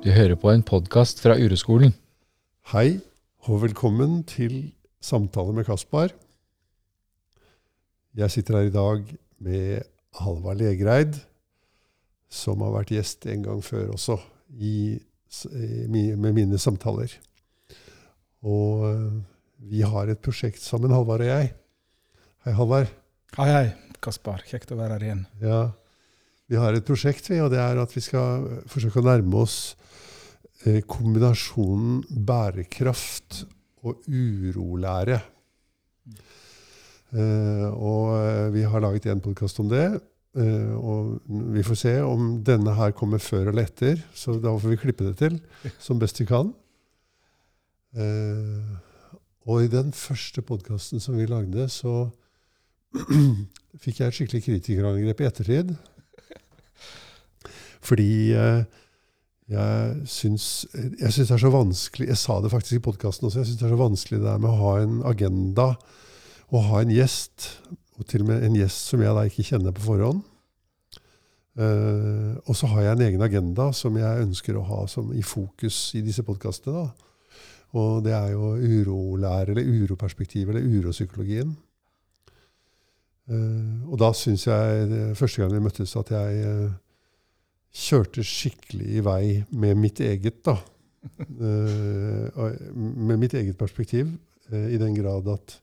Du hører på en podkast fra Ureskolen. Hei, og velkommen til Samtale med Kaspar. Jeg sitter her i dag med Halvard Legreid, som har vært gjest en gang før også, i, med mine samtaler. Og eh, vi har et prosjekt sammen, Halvard og jeg. Hei, Halvard. Hei, hei, Kaspar. Kjekt å være her igjen. Ja, Vi har et prosjekt, vi, og det er at vi skal forsøke å nærme oss kombinasjonen bærekraft og urolære. Uh, og vi har laget en podkast om det. Og vi får se om denne her kommer før eller etter, så da får vi klippe det til som best vi kan. Og i den første podkasten som vi lagde, så fikk jeg et skikkelig kritikerangrep i ettertid. Fordi jeg syns, det er så vanskelig Jeg sa det faktisk i podkasten også. Jeg syns det er så vanskelig det der med å ha en agenda og ha en gjest, og til og med en gjest som jeg da ikke kjenner på forhånd. Uh, og så har jeg en egen agenda som jeg ønsker å ha som i fokus i disse podkastene. Og det er jo urolære, eller uroperspektiv, eller uropsykologien. Uh, og da syns jeg, første gang vi møttes, at jeg uh, kjørte skikkelig i vei med mitt eget, da. med mitt eget perspektiv, i den grad at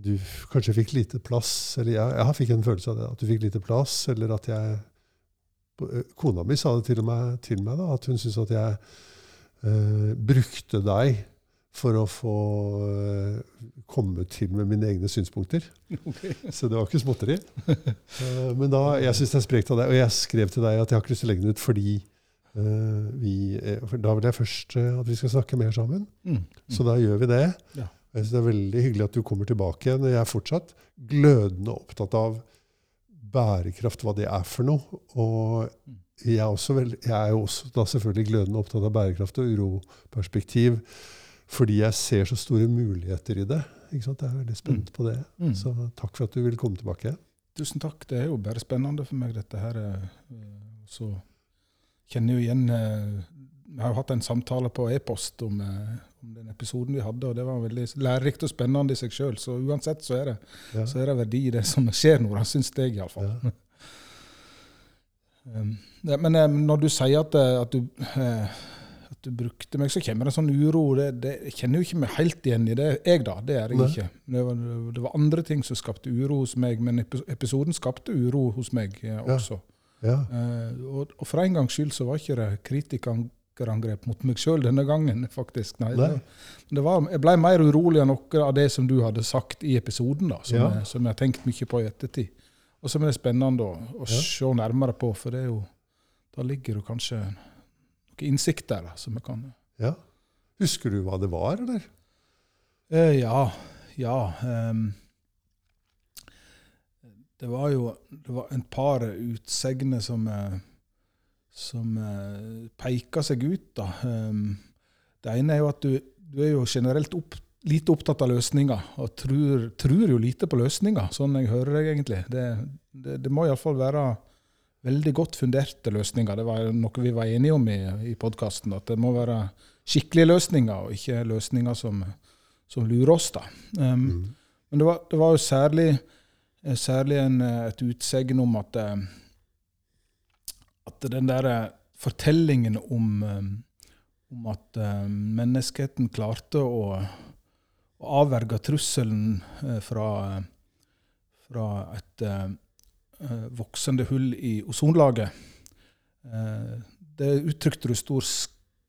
du kanskje fikk lite plass, eller jeg, jeg fikk en følelse av det, at du fikk lite plass, eller at jeg eh, Kona mi sa det til meg, til meg da, at hun syntes at jeg eh, brukte deg for å få eh, komme til med mine egne synspunkter. Okay. Så det var ikke småtteri. Uh, men da, jeg syns det er sprekt av deg, og jeg skrev til deg at jeg har ikke lyst til å legge den ut fordi uh, vi, eh, for da vil jeg først at vi skal snakke mer sammen. Mm. Mm. Så da gjør vi det. Ja. Jeg synes Det er veldig hyggelig at du kommer tilbake igjen. Jeg er fortsatt glødende opptatt av bærekraft, hva det er for noe. Og jeg er, veld, jeg er jo også da selvfølgelig glødende opptatt av bærekraft og uroperspektiv fordi jeg ser så store muligheter i det. Ikke sant? Jeg er veldig spent mm. på det. Mm. Så takk for at du vil komme tilbake. Tusen takk. Det er jo bare spennende for meg, dette her. Eh, så kjenner jeg jo igjen eh, Vi har jo hatt en samtale på e-post om eh, om den episoden vi hadde, og det var veldig lærerikt og spennende i seg sjøl. Så uansett så er, det, ja. så er det verdi i det som skjer nå, syns jeg iallfall. Ja. um, men um, når du sier at, eh, at, du, at, du, brukte meg, så kommer det sånn uro. Det, det, jeg kjenner jo ikke meg helt igjen i det, jeg da. Det er jeg ikke. Det var, det var, andre ting som skapte uro hos meg, men episoden skapte uro hos meg uh, også. Ja. Eh, og, og, for en gangs skyld så var ikke det kritikerangrep mot meg sjøl denne gangen, faktisk. Nei, Nei. Det, var, jeg ble mer urolig enn noe av det som du hadde sagt i episoden, da, som, ja. jeg, som jeg har tenkt mye på i ettertid. Og som er spennende å, å ja. se nærmere på, for det er jo, da ligger du kanskje noe innsikt der da, som jeg kan Ja. Husker du hva det var, eller? Eh, ja. Ja. Um, det var jo det var et par utsegner som eh, som uh, peker seg ut. Da. Um, det ene er jo at du, du er jo generelt opp, lite opptatt av løsninger, og tror, tror, jo lite på løsninger, sånn jeg hører deg egentlig. Det, det, det må iallfall være veldig godt funderte løsninger. Det var noe vi var enige om i, i podkasten, at det må være skikkelige løsninger, og ikke løsninger som, som lurer oss. da. Um, mm. Men det var, det var, jo særlig, særlig en, et utsegn om at uh, at den der eh, fortellingen om, eh, om at menneskeheten klarte å, å avverge trusselen fra, fra, et voksende hull i ozonlaget, det uttrykte du stor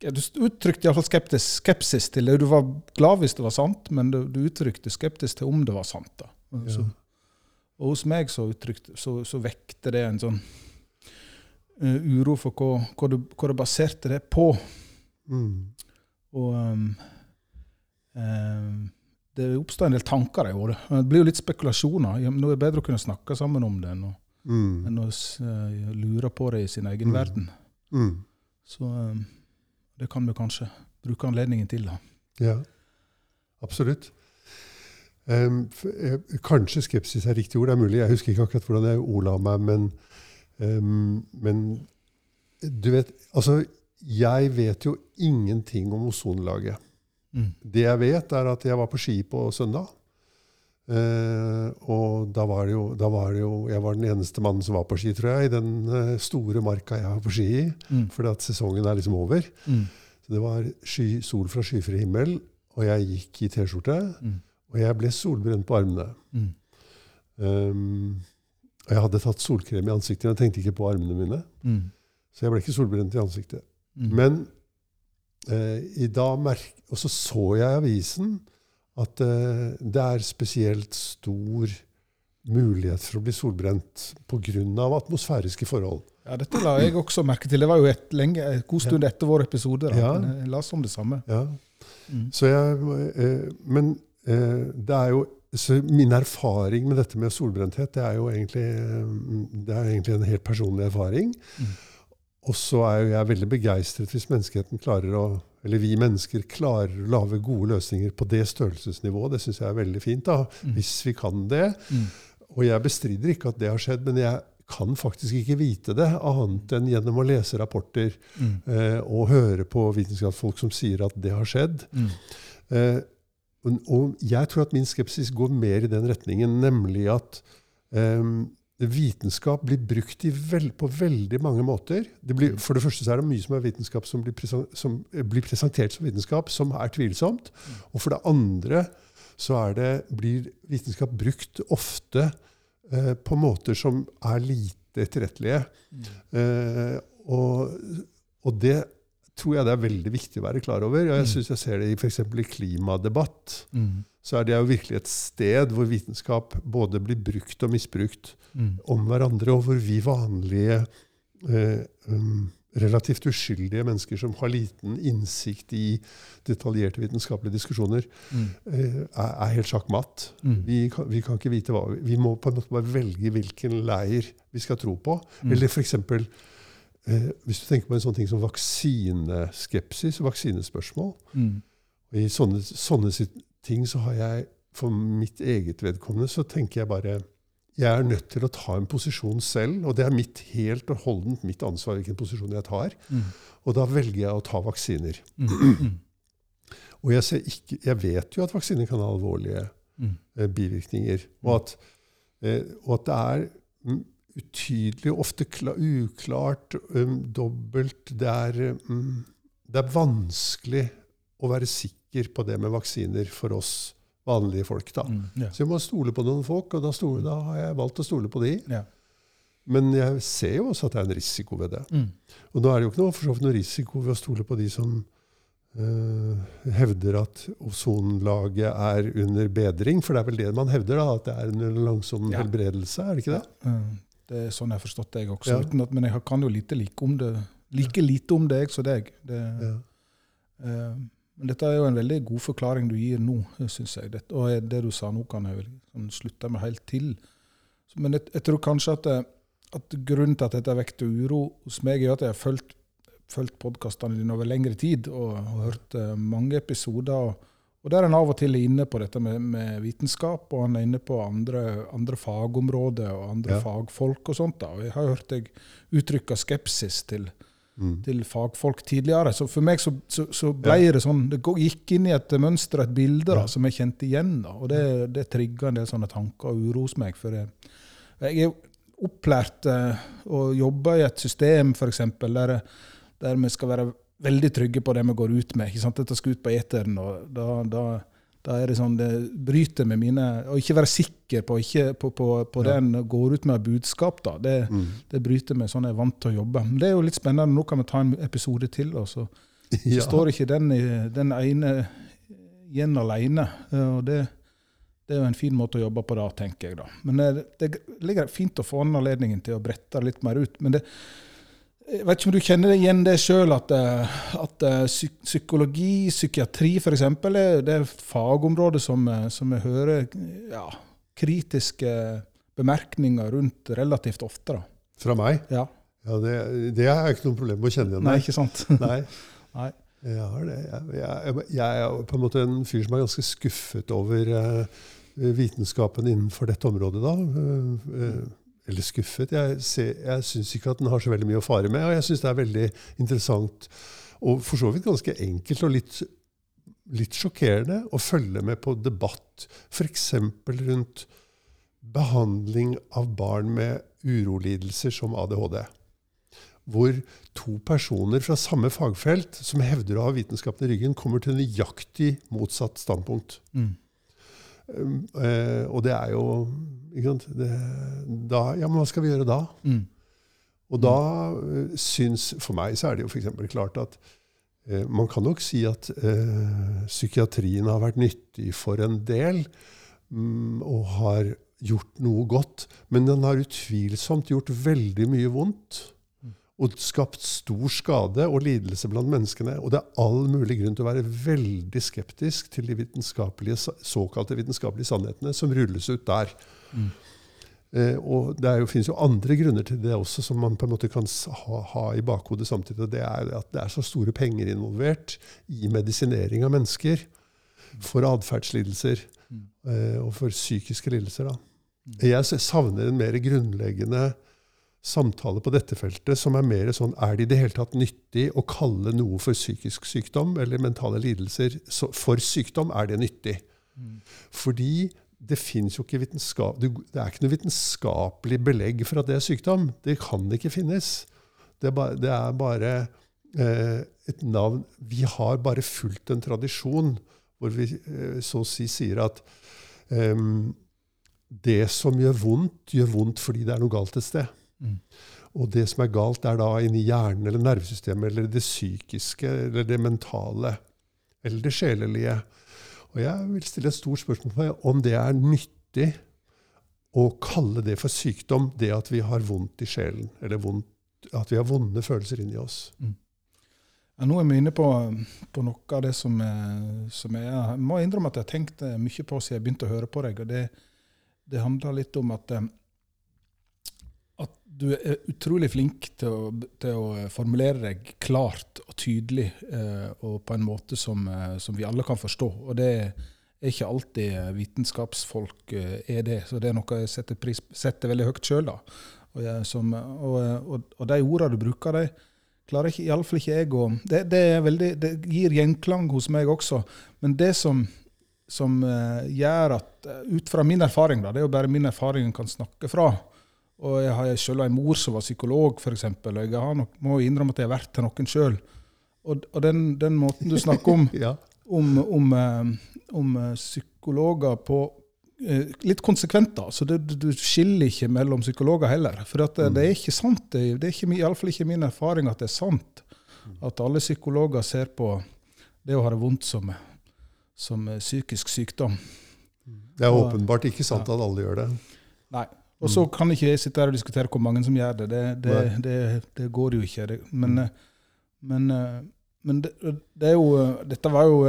du uttrykte iallfall skepsis, skepsis til det. Du var glad hvis det var sant, men du, uttrykte skeptisk til om det var sant. da. Så, og hos meg så, uttrykte, så, så vekte det en sånn uh, uro for hva, hva, du, hva, du, baserte det på. Mm. Og um, um, det oppstår en del tanker i hodet. Det blir jo litt spekulasjoner. Nå er det bedre å kunne snakke sammen om det enn å, mm. enn å uh, lure på det i sin egen mm. verden. Mm. Så um, det kan vi kanskje bruke anledningen til. da. Ja, absolutt. Um, kanskje skepsis er riktig ord, det er mulig. Jeg husker ikke akkurat hvordan jeg ordla meg, men Um, men du vet Altså, jeg vet jo ingenting om ozonlaget. Mm. Det jeg vet, er at jeg var på ski på søndag. Uh, og da var, det jo, da var det jo Jeg var den eneste mannen som var på ski, tror jeg, i den uh, store marka jeg var på ski i. Mm. Fordi at sesongen er liksom over. Mm. Så det var sky, sol fra skyfri himmel, og jeg gikk i T-skjorte. Mm. Og jeg ble solbrent på armene. Mm. Um, og jeg hadde tatt solkrem i ansiktet, men jeg tenkte ikke på armene mine. Mm. Så jeg ble ikke solbrent i ansiktet. Mm. Men i dag merk, Og så så jeg i avisen at eh, det er spesielt stor mulighet for å bli solbrent pga. atmosfæriske forhold. Ja, dette la jeg også merke til. Det var jo et, lenge, en god stund etter vår episode. Da. Ja. Men Jeg las om det samme. Ja. Mm. Så jeg, eh, men eh, det er jo så Min erfaring med dette med solbrenthet det er jo egentlig, eh, det er egentlig en helt personlig erfaring. Mm. Og så er jo jeg veldig begeistret hvis menneskeheten klarer å eller vi mennesker klarer å lage gode løsninger på det størrelsesnivået. Det syns jeg er veldig fint, da, Mm. hvis vi kan det. Mm. Og jeg bestrider ikke at det har skjedd, men jeg kan faktisk ikke vite det annet enn gjennom å lese rapporter Mm. eh, og høre på vitenskapsfolk som sier at det har skjedd. Mm. Eh, og, og jeg tror at min skepsis går mer i den retningen, nemlig at eh, vitenskap blir brukt i vel, på veldig mange måter. Det blir, for det første så er det mye som er vitenskap som blir, presen, som eh, blir presentert som vitenskap, som er tvilsomt. Og for det andre så er det, blir vitenskap brukt ofte eh, på måter som er lite etterrettelige. Eh, og, og det tror jeg det er veldig viktig å være klar over. Og jeg Mm. syns jeg ser det i f.eks. i klimadebatt. Mm. Så er det jo virkelig et sted hvor vitenskap både blir brukt og misbrukt Mm. om hverandre, og hvor vi vanlige, eh, um, relativt uskyldige mennesker som har liten innsikt i detaljerte vitenskapelige diskusjoner, Mm. eh, er, er helt sjakkmatt. Mm. Vi, kan- vi kan ikke vite hva vi må på en måte bare velge hvilken leir vi skal tro på. Mm. Eller f.eks. Eh, hvis du tenker på en sånn ting som vaksineskepsis og vaksinespørsmål. Mm. Og I sånne, sånne ting så har jeg for mitt eget vedkommende så tenker jeg bare jeg er nødt til å ta en posisjon selv, og det er mitt helt og holdent mitt ansvar hvilken posisjon jeg tar. Mm. Og da velger jeg å ta vaksiner. Mm. Mm. Og jeg, ikke, jeg vet jo at vaksiner kan ha alvorlige Mm. eh, bivirkninger. Og at, eh, og at det er mm, utydelig, ofte kla, uklart, um, dobbelt det er, um, det er vanskelig å være sikker på det med vaksiner for oss vanlige folk. da. Mm. Ja. Så jeg må stole på noen folk, og da, stole, da har jeg valgt å stole på de. Ja. Men jeg ser jo også at det er en risiko ved det. Mm. Og nå er det jo ikke noe, for noe risiko ved å stole på de som uh, hevder at ozonlaget er under bedring. For det er vel det man hevder, da, at det er en langsom Ja. helbredelse? er det ikke det? Mm. Det er sånn jeg har forstått deg også. Ja. At, men jeg kan jo lite like om det. Like lite om deg som deg. Det, Ja. eh, men dette er jo en veldig god forklaring du gir nå, syns jeg. Dette, og det du sa nå, kan jeg vel sånn, slutte meg helt til. Men jeg, jeg tror kanskje at, at grunnen til at dette vekter uro hos meg, er at jeg har fulgt, fulgt podkastene dine over lengre tid og, og hørt uh, mange episoder. Og, og der er en av og til inne på dette med, med vitenskap, og han er inne på andre, andre fagområder og andre Ja. fagfolk og sånt. da. Og jeg har hørt deg uttrykke skepsis til, Mm. til fagfolk tidligere. Så for meg så, så, så ble det sånn Det gikk inn i et mønster, et bilde, da, Ja. som jeg kjente igjen. da, Og det, det trigga en del sånne tanker og uro hos meg. For jeg, jeg er opplært eh, og jobber i et system eksempel, der, der vi skal være veldig trygge på det vi går ut med. ikke sant? Dette skal ut på eteren, og da, da, da er det sånn det bryter med mine Å ikke være sikker på, ikke, på, på, på Ja. det en går ut med av budskap, da. Det, Mm. det bryter med sånn jeg er vant til å jobbe. Men det er jo litt spennende. Nå kan vi ta en episode til, og så, så står ikke den, den ene igjen alene. Og det, det er jo en fin måte å jobbe på da, tenker jeg da. Men det, det ligger fint å få an anledningen til å brette det litt mer ut. Men det, jeg vet ikke om du kjenner deg igjen det sjøl, at, eh, at eh, psykologi, psykiatri f.eks., det er fagområder som, eh, som jeg hører ja, kritiske bemerkninger rundt relativt ofte. da. Fra meg? Ja. Ja, det, det er ikke noe problem med å kjenne igjen. Nei, ikke sant? Nei. Nei. Jeg har det. Jeg, jeg, jeg er på en måte en fyr som er ganske skuffet over uh, vitenskapen innenfor dette området. da. Uh, eh, eller skuffet. Jeg, ser, jeg syns ikke at den har så veldig mye å fare med, og jeg syns det er veldig interessant og for så vidt ganske enkelt og litt, litt sjokkerende å følge med på debatt f.eks. rundt behandling av barn med urolidelser som ADHD. Hvor to personer fra samme fagfelt som hevder å ha vitenskapen i ryggen, kommer til nøyaktig motsatt standpunkt. Mm. Um, eh, og det er jo ikke sant, det, da, Ja, men hva skal vi gjøre da? Mm. Og da uh, syns For meg så er det jo f.eks. klart at uh, man kan nok si at uh, psykiatrien har vært nyttig for en del, um, og har gjort noe godt. Men den har utvilsomt gjort veldig mye vondt. Og skapt stor skade og lidelse blant menneskene. Og det er all mulig grunn til å være veldig skeptisk til de vitenskapelige, såkalte vitenskapelige sannhetene som rulles ut der. Mm. Eh, og det jo, finnes jo andre grunner til det også, som man på en måte kan ha, ha i bakhodet samtidig. og Det er at det er så store penger involvert i medisinering av mennesker for atferdslidelser Mm. eh, og for psykiske lidelser. Da. Mm. Jeg savner en mer grunnleggende samtale på dette feltet som er mer sånn Er det i det hele tatt nyttig å kalle noe for psykisk sykdom eller mentale lidelser så, for sykdom? Er det nyttig? Mm. Fordi det fins jo ikke vitenskap, det er ikke noe vitenskapelig belegg for at det er sykdom. Det kan det ikke finnes. Det er bare, det er bare eh, et navn Vi har bare fulgt en tradisjon hvor vi eh, så å si sier at eh, det som gjør vondt, gjør vondt fordi det er noe galt et sted. Og det som er galt, er da inni hjernen eller nervesystemet eller det psykiske eller det mentale eller det sjelelige. Og jeg vil stille et stort spørsmål på om det er nyttig å kalle det for sykdom, det at vi har vondt i sjelen, eller vondt, at vi har vonde følelser inni oss. Mm. Ja, nå er vi inne på, på noe av det som, som jeg, jeg må innrømme at jeg har tenkt mye på siden jeg begynte å høre på deg. og Det, det handler litt om at, at du er utrolig flink til å, til å formulere deg klart og tydelig, eh, og på en måte som, som, vi alle kan forstå. Og det er ikke alltid vitenskapsfolk eh, er det, så det er noe jeg setter, pris, setter veldig høyt sjøl. Og, og, og, og, de ordene du bruker, de klarer ikke, iallfall ikke jeg å det, det, det, gir gjenklang hos meg også. Men det som, som gjør at Ut fra min erfaring, da, det er jo bare min erfaring en kan snakke fra. Og jeg har selv en mor som var psykolog, f.eks. Jeg har nok, må innrømme at jeg har vært til noen sjøl. Og, og den, den, måten du snakker om, ja. om, om, uh, om psykologer på litt konsekvent, da. Så det, du skiller ikke mellom psykologer heller. For det, Mm. det er ikke sant. Det, det er ikke, iallfall ikke min erfaring at det er sant. At alle psykologer ser på det å ha det vondt som, som psykisk sykdom. Det er åpenbart ikke sant at alle gjør det. Nei. Og så kan ikke jeg sitte her og diskutere hvor mange som gjør det. Det, det, det, det går jo ikke. men, men, men det, er jo Dette var jo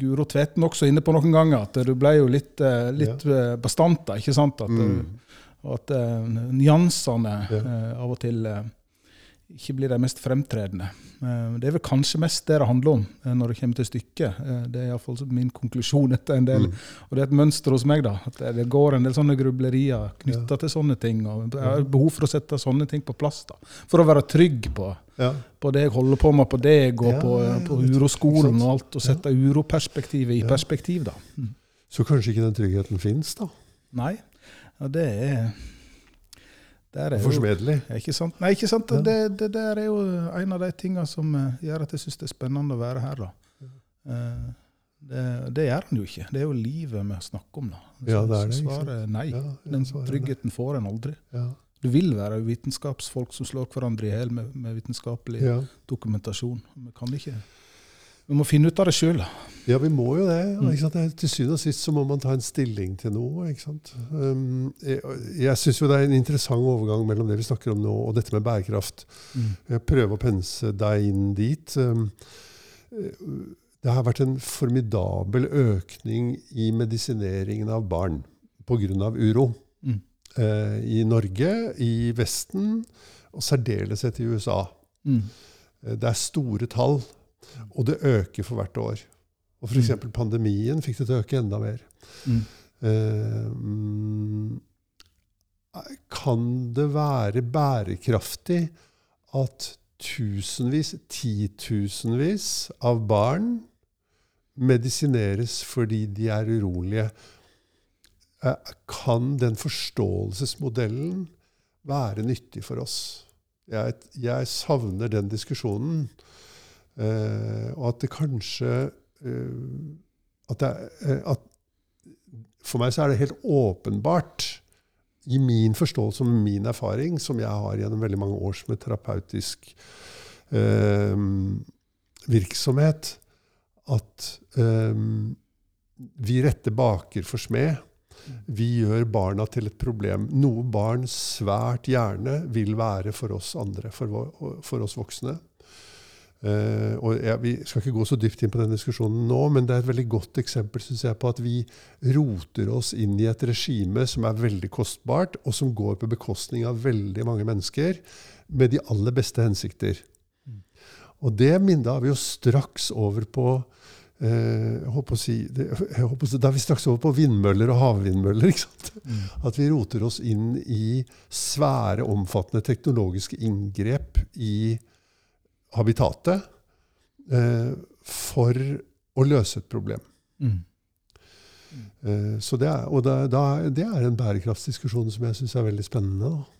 Guro Tveten også inne på noen ganger, at du ble jo litt, litt ja. bastant. da, ikke sant? At, mm. at uh, nyansene ja. uh, av og til uh, ikke blir de mest fremtredende. det er vel kanskje mest det det handler om når det kommer til stykket. det er iallfall min konklusjon etter en del. Mm. Og det er et mønster hos meg, da. At det går en del sånne grublerier knytta ja. til sånne ting. og Jeg har behov for å sette sånne ting på plass. da, For å være trygg på ja. på det jeg holder på med på deg og ja, på, på uroskolen og alt, og sette uroperspektivet i perspektiv. da. Mm. Så kanskje ikke den tryggheten fins, da? Nei. Det er, det er Forsmedelig? Jo, ikke sant? Nei, ikke sant. Det, det, der er jo en av de tingene som gjør at jeg syns det er spennende å være her. da. Det, det gjør han jo ikke. Det er jo livet vi snakker om. da. Så, ja, det er det, svaret nei. Den tryggheten får en aldri. Ja. Det vil være vitenskapsfolk som slår hverandre i hjel med, med, vitenskapelig ja. dokumentasjon. Vi kan ikke Vi må finne ut av det sjøl. Ja, vi må jo det. Til syvende og sist så må man ta en stilling til noe. Um, jeg jeg syns jo det er en interessant overgang mellom det vi snakker om nå, og dette med bærekraft. Mm. Jeg prøver å pense deg inn dit. Um, det har vært en formidabel økning i medisineringen av barn pga. uro. Mm. I Norge, i Vesten, og særdeleshet i USA. Mm. Det er store tall, og det øker for hvert år. Og f.eks. Mm. pandemien fikk det til å øke enda mer. Mm. Uh, kan det være bærekraftig at tusenvis, titusenvis av barn medisineres fordi de er urolige? Eh, Kan den forståelsesmodellen være nyttig for oss? Jeg, jeg savner den diskusjonen. Eh, og at det kanskje eh, at, det, eh, at For meg så er det helt åpenbart, i min forståelse og min erfaring, som jeg har gjennom veldig mange år som et terapeutisk eh, virksomhet, at eh, vi retter baker for smed. Vi gjør barna til et problem. Noe barn svært gjerne vil være for oss andre, for, for oss voksne. Eh, og jeg, Vi skal ikke gå så dypt inn på den diskusjonen nå, men det er et veldig godt eksempel synes jeg, på at vi roter oss inn i et regime som er veldig kostbart, og som går på bekostning av veldig mange mennesker med de aller beste hensikter. Og det minnet da er vi jo straks over på eh, jeg håper å si, Da er vi straks over på vindmøller og havvindmøller. ikke sant? At vi roter oss inn i svære, omfattende teknologiske inngrep i habitatet eh, for å løse et problem. Mm. Eh, så det er, og det, da, det er en bærekraftsdiskusjon som jeg syns er veldig spennende. Da.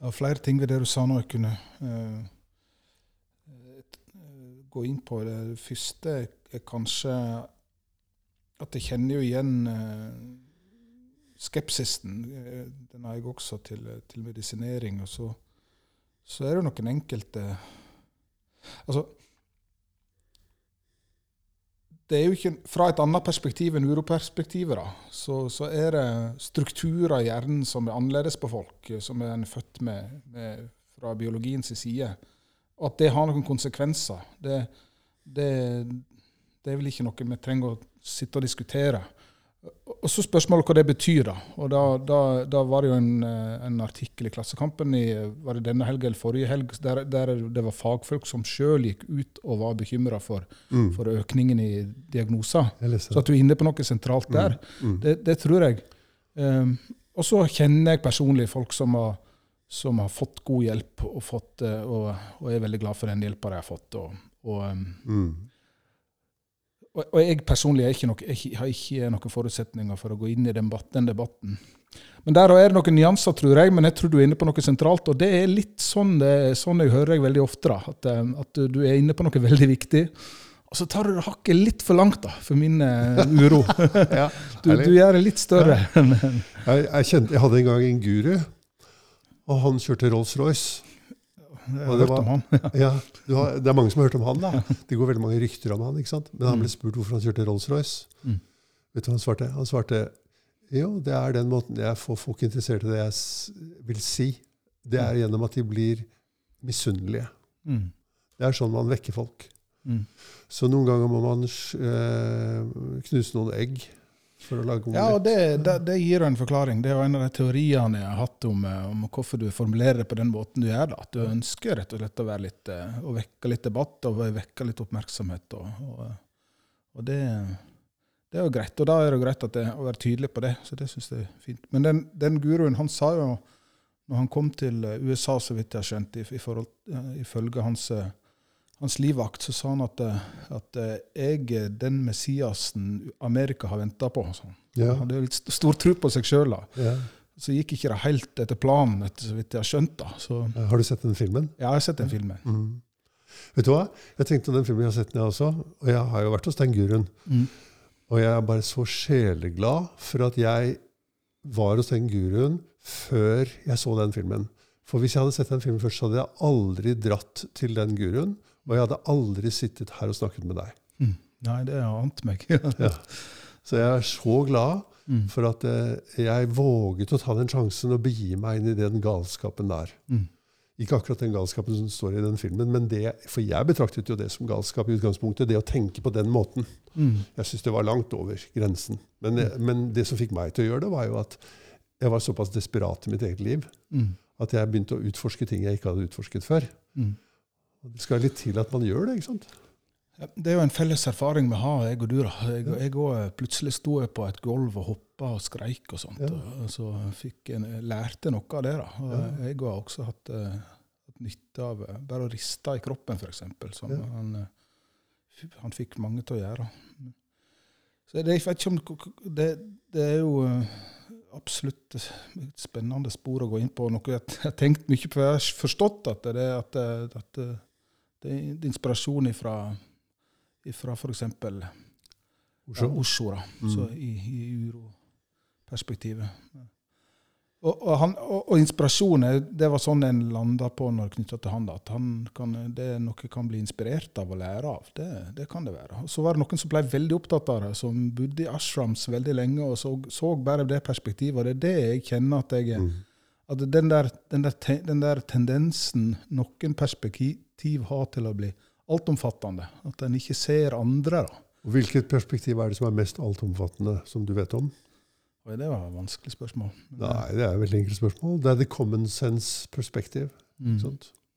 Ja, flere ting ved det du sa nå jeg kunne eh, eh, gå inn på. Det første er kanskje at jeg kjenner jo igjen eh, skepsisen. Den har jeg også til, til medisinering. Og så, så er det noen enkelte Altså det er jo ikke, Fra et annet perspektiv enn uroperspektivet, da, så, så er det strukturer i hjernen som er annerledes på folk, som som en er født med, med fra biologiens side. Og at det har noen konsekvenser, det, det, det er vel ikke noe vi trenger å sitte og diskutere. Og så spørsmålet hva det betyr. da. Og da, da, da var det jo en, eh, en artikkel i Klassekampen i, var det denne helga eller forrige helg, der, der det var fagfolk som sjøl gikk ut og var bekymra for, Mm. for økningen i diagnoser. Så at du er inne på noe sentralt der, Mm. det, det tror jeg. Um, og så kjenner jeg personlig folk som har, som har fått god hjelp, og, fått, eh, og, og er veldig glad for den hjelpa de har fått. Og, og, um, Mm. Og, og jeg personlig er ikke noe, jeg har ikke noen forutsetninger for å gå inn i den, den debatten. Men der er det noen nyanser, tror jeg, men jeg tror du er inne på noe sentralt. Og det er litt sånn, det, sånn jeg hører jeg veldig ofte, da, at, eh, at du er inne på noe veldig viktig. Og så tar du det hakket litt for langt, da, for min uh, uro. Ja, Du, du gjør det litt større. jeg, jeg, kjente, jeg hadde en gang en guru, og han kjørte Rolls-Royce. Jeg har det hørt om han. Ja, du har, det er mange som har hørt om han. da. Det går veldig mange rykter om han. ikke sant? Men han ble spurt hvorfor han kjørte Rolls-Royce. Mm. Vet du hva han svarte? Han svarte jo, det er den måten jeg får folk interessert i det jeg vil si. Det er gjennom at de blir misunnelige. Mm. Det er sånn man vekker folk. Mm. Så noen ganger må man øh, knuse noen egg for å lage Ja, og det, det, det gir en forklaring. Det er jo en av de teoriene jeg har hatt om, eh, om hvorfor du formulerer det på den måten du gjør. da. At du ønsker rett og slett å, litt, eh, å vekke litt debatt og vekke litt oppmerksomhet. Og, og, og det, det er jo greit. Og da er det greit det, å være tydelig på det. Så det syns jeg er fint. Men den, den guruen, han sa jo når han kom til eh, USA, så vidt jeg har skjønt, eh, ifølge hans, eh, hans livvakt, så sa han at, eh, at eh, jeg er den Messiasen Amerika har venta på. han. Ja, Han hadde litt stor tro på seg sjøl. ja. Så gikk ikke det helt etter planen, etter så vidt jeg har skjønt. da. Så Har du sett den filmen? ja, jeg har sett den filmen. Mm. Vet du hva? Jeg tenkte på den filmen jeg har sett den jeg også, og jeg har jo vært hos den guruen. Mm. Og jeg er bare så sjeleglad for at jeg var hos den guruen før jeg så den filmen. For hvis jeg hadde sett den filmen først, så hadde jeg aldri dratt til den guruen. Og jeg hadde aldri sittet her og snakket med deg. Mm. Nei, det ante meg. Ja. Så jeg er så glad mm. for at eh, jeg våget å ta den sjansen og begi meg inn i den galskapen der. Mm. Ikke akkurat den galskapen som står i den filmen, men det, for jeg betraktet jo det som galskap i utgangspunktet. Det å tenke på den måten. Mm. Jeg syns det var langt over grensen. Men, men det som fikk meg til å gjøre det, var jo at jeg var såpass desperat i mitt eget liv Mm. at jeg begynte å utforske ting jeg ikke hadde utforsket før. Og det skal litt til at man gjør det. ikke sant? Det er jo en felles erfaring vi har, jeg og du. Jeg, jeg også, plutselig sto jeg på et gulv og hoppa og skreik og sånt. Ja. Og så fikk jeg, lærte noe av det. da. Og Ja. Jeg har også hatt, uh, nytte av eh, bare å riste i kroppen, f.eks. Som Ja. han, eh, han fikk mange til å gjøre. Så det, jeg vet ikke om det, det er jo eh, absolutt et spennende spor å gå inn på. Noe jeg har tenkt mye på. Jeg har forstått at det, at det, at det, er inspirasjon ifra, ifra f.eks. Oslo. Ja, Oslo, da. Mm. Så i, i uroperspektivet. Og, og, han, og, og inspirasjonen, det var sånn en landa på når knytta til han. da, At han kan, det er noe kan bli inspirert av og lære av. Det, det kan det være. Og så var det noen som ble veldig opptatt av det, som bodde i ashrams veldig lenge og så, så bare det perspektivet. Og det er det jeg kjenner at jeg Mm. At den der, den, der, te- den der tendensen noen perspektiv har til å bli altomfattende. At en ikke ser andre. da. Og Hvilket perspektiv er det som er mest altomfattende, som du vet om? Oi, det var et vanskelig spørsmål. Men, Nei, det er et veldig enkelt spørsmål. Det er the common sense perspective. mm,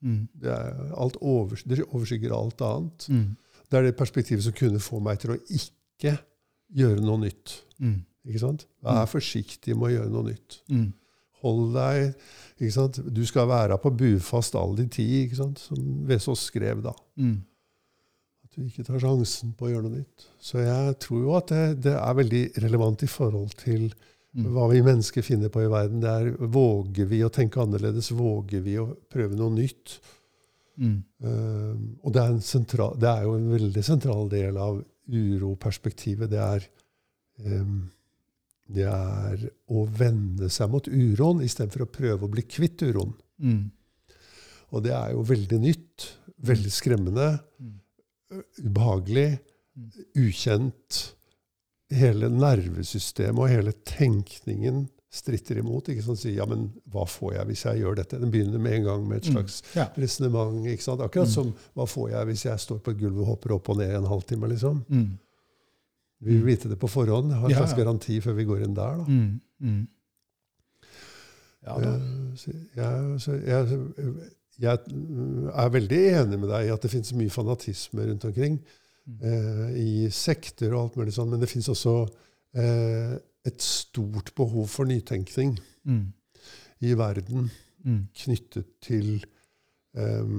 mm, Det, er overs det overskygger alt annet. mm, Det er det perspektivet som kunne få meg til å ikke gjøre noe nytt. mm, Ikke sant? Vær forsiktig med å gjøre noe nytt. mm, Hold deg ikke sant? Du skal være på bufast all din tid, ikke sant? som Vesaas skrev da. mm, At du ikke tar sjansen på å gjøre noe nytt. Så jeg tror jo at det, det er veldig relevant i forhold til mm, hva vi mennesker finner på i verden. Det er Våger vi å tenke annerledes? Våger vi å prøve noe nytt? mm, Uh, og det er, en sentral, det er jo en veldig sentral del av uroperspektivet. Det er, um, det er å vende seg mot uroen istedenfor å prøve å bli kvitt uroen. mm, Og det er jo veldig nytt, veldig skremmende, mm, ubehagelig, Mm. ukjent. Hele nervesystemet og hele tenkningen stritter imot. ikke sant? Sier ja, men hva får jeg hvis jeg gjør dette? Den begynner med en gang med et Mm. slags Ja. resonnement. Akkurat Mm. som hva får jeg hvis jeg står på et gulv og hopper opp og ned i en halvtime? liksom? Mm, Vi vil vite det på forhånd. Har en slags garanti før vi går inn der. da. mm, mm. Ja, da. Jeg, så jeg, jeg, er veldig enig med deg i at det finnes mye fanatisme rundt omkring. Mm. Eh, I sekter og alt mulig sånn. Men det finnes også eh, et stort behov for nytenkning Mm, i verden mm, knyttet til eh,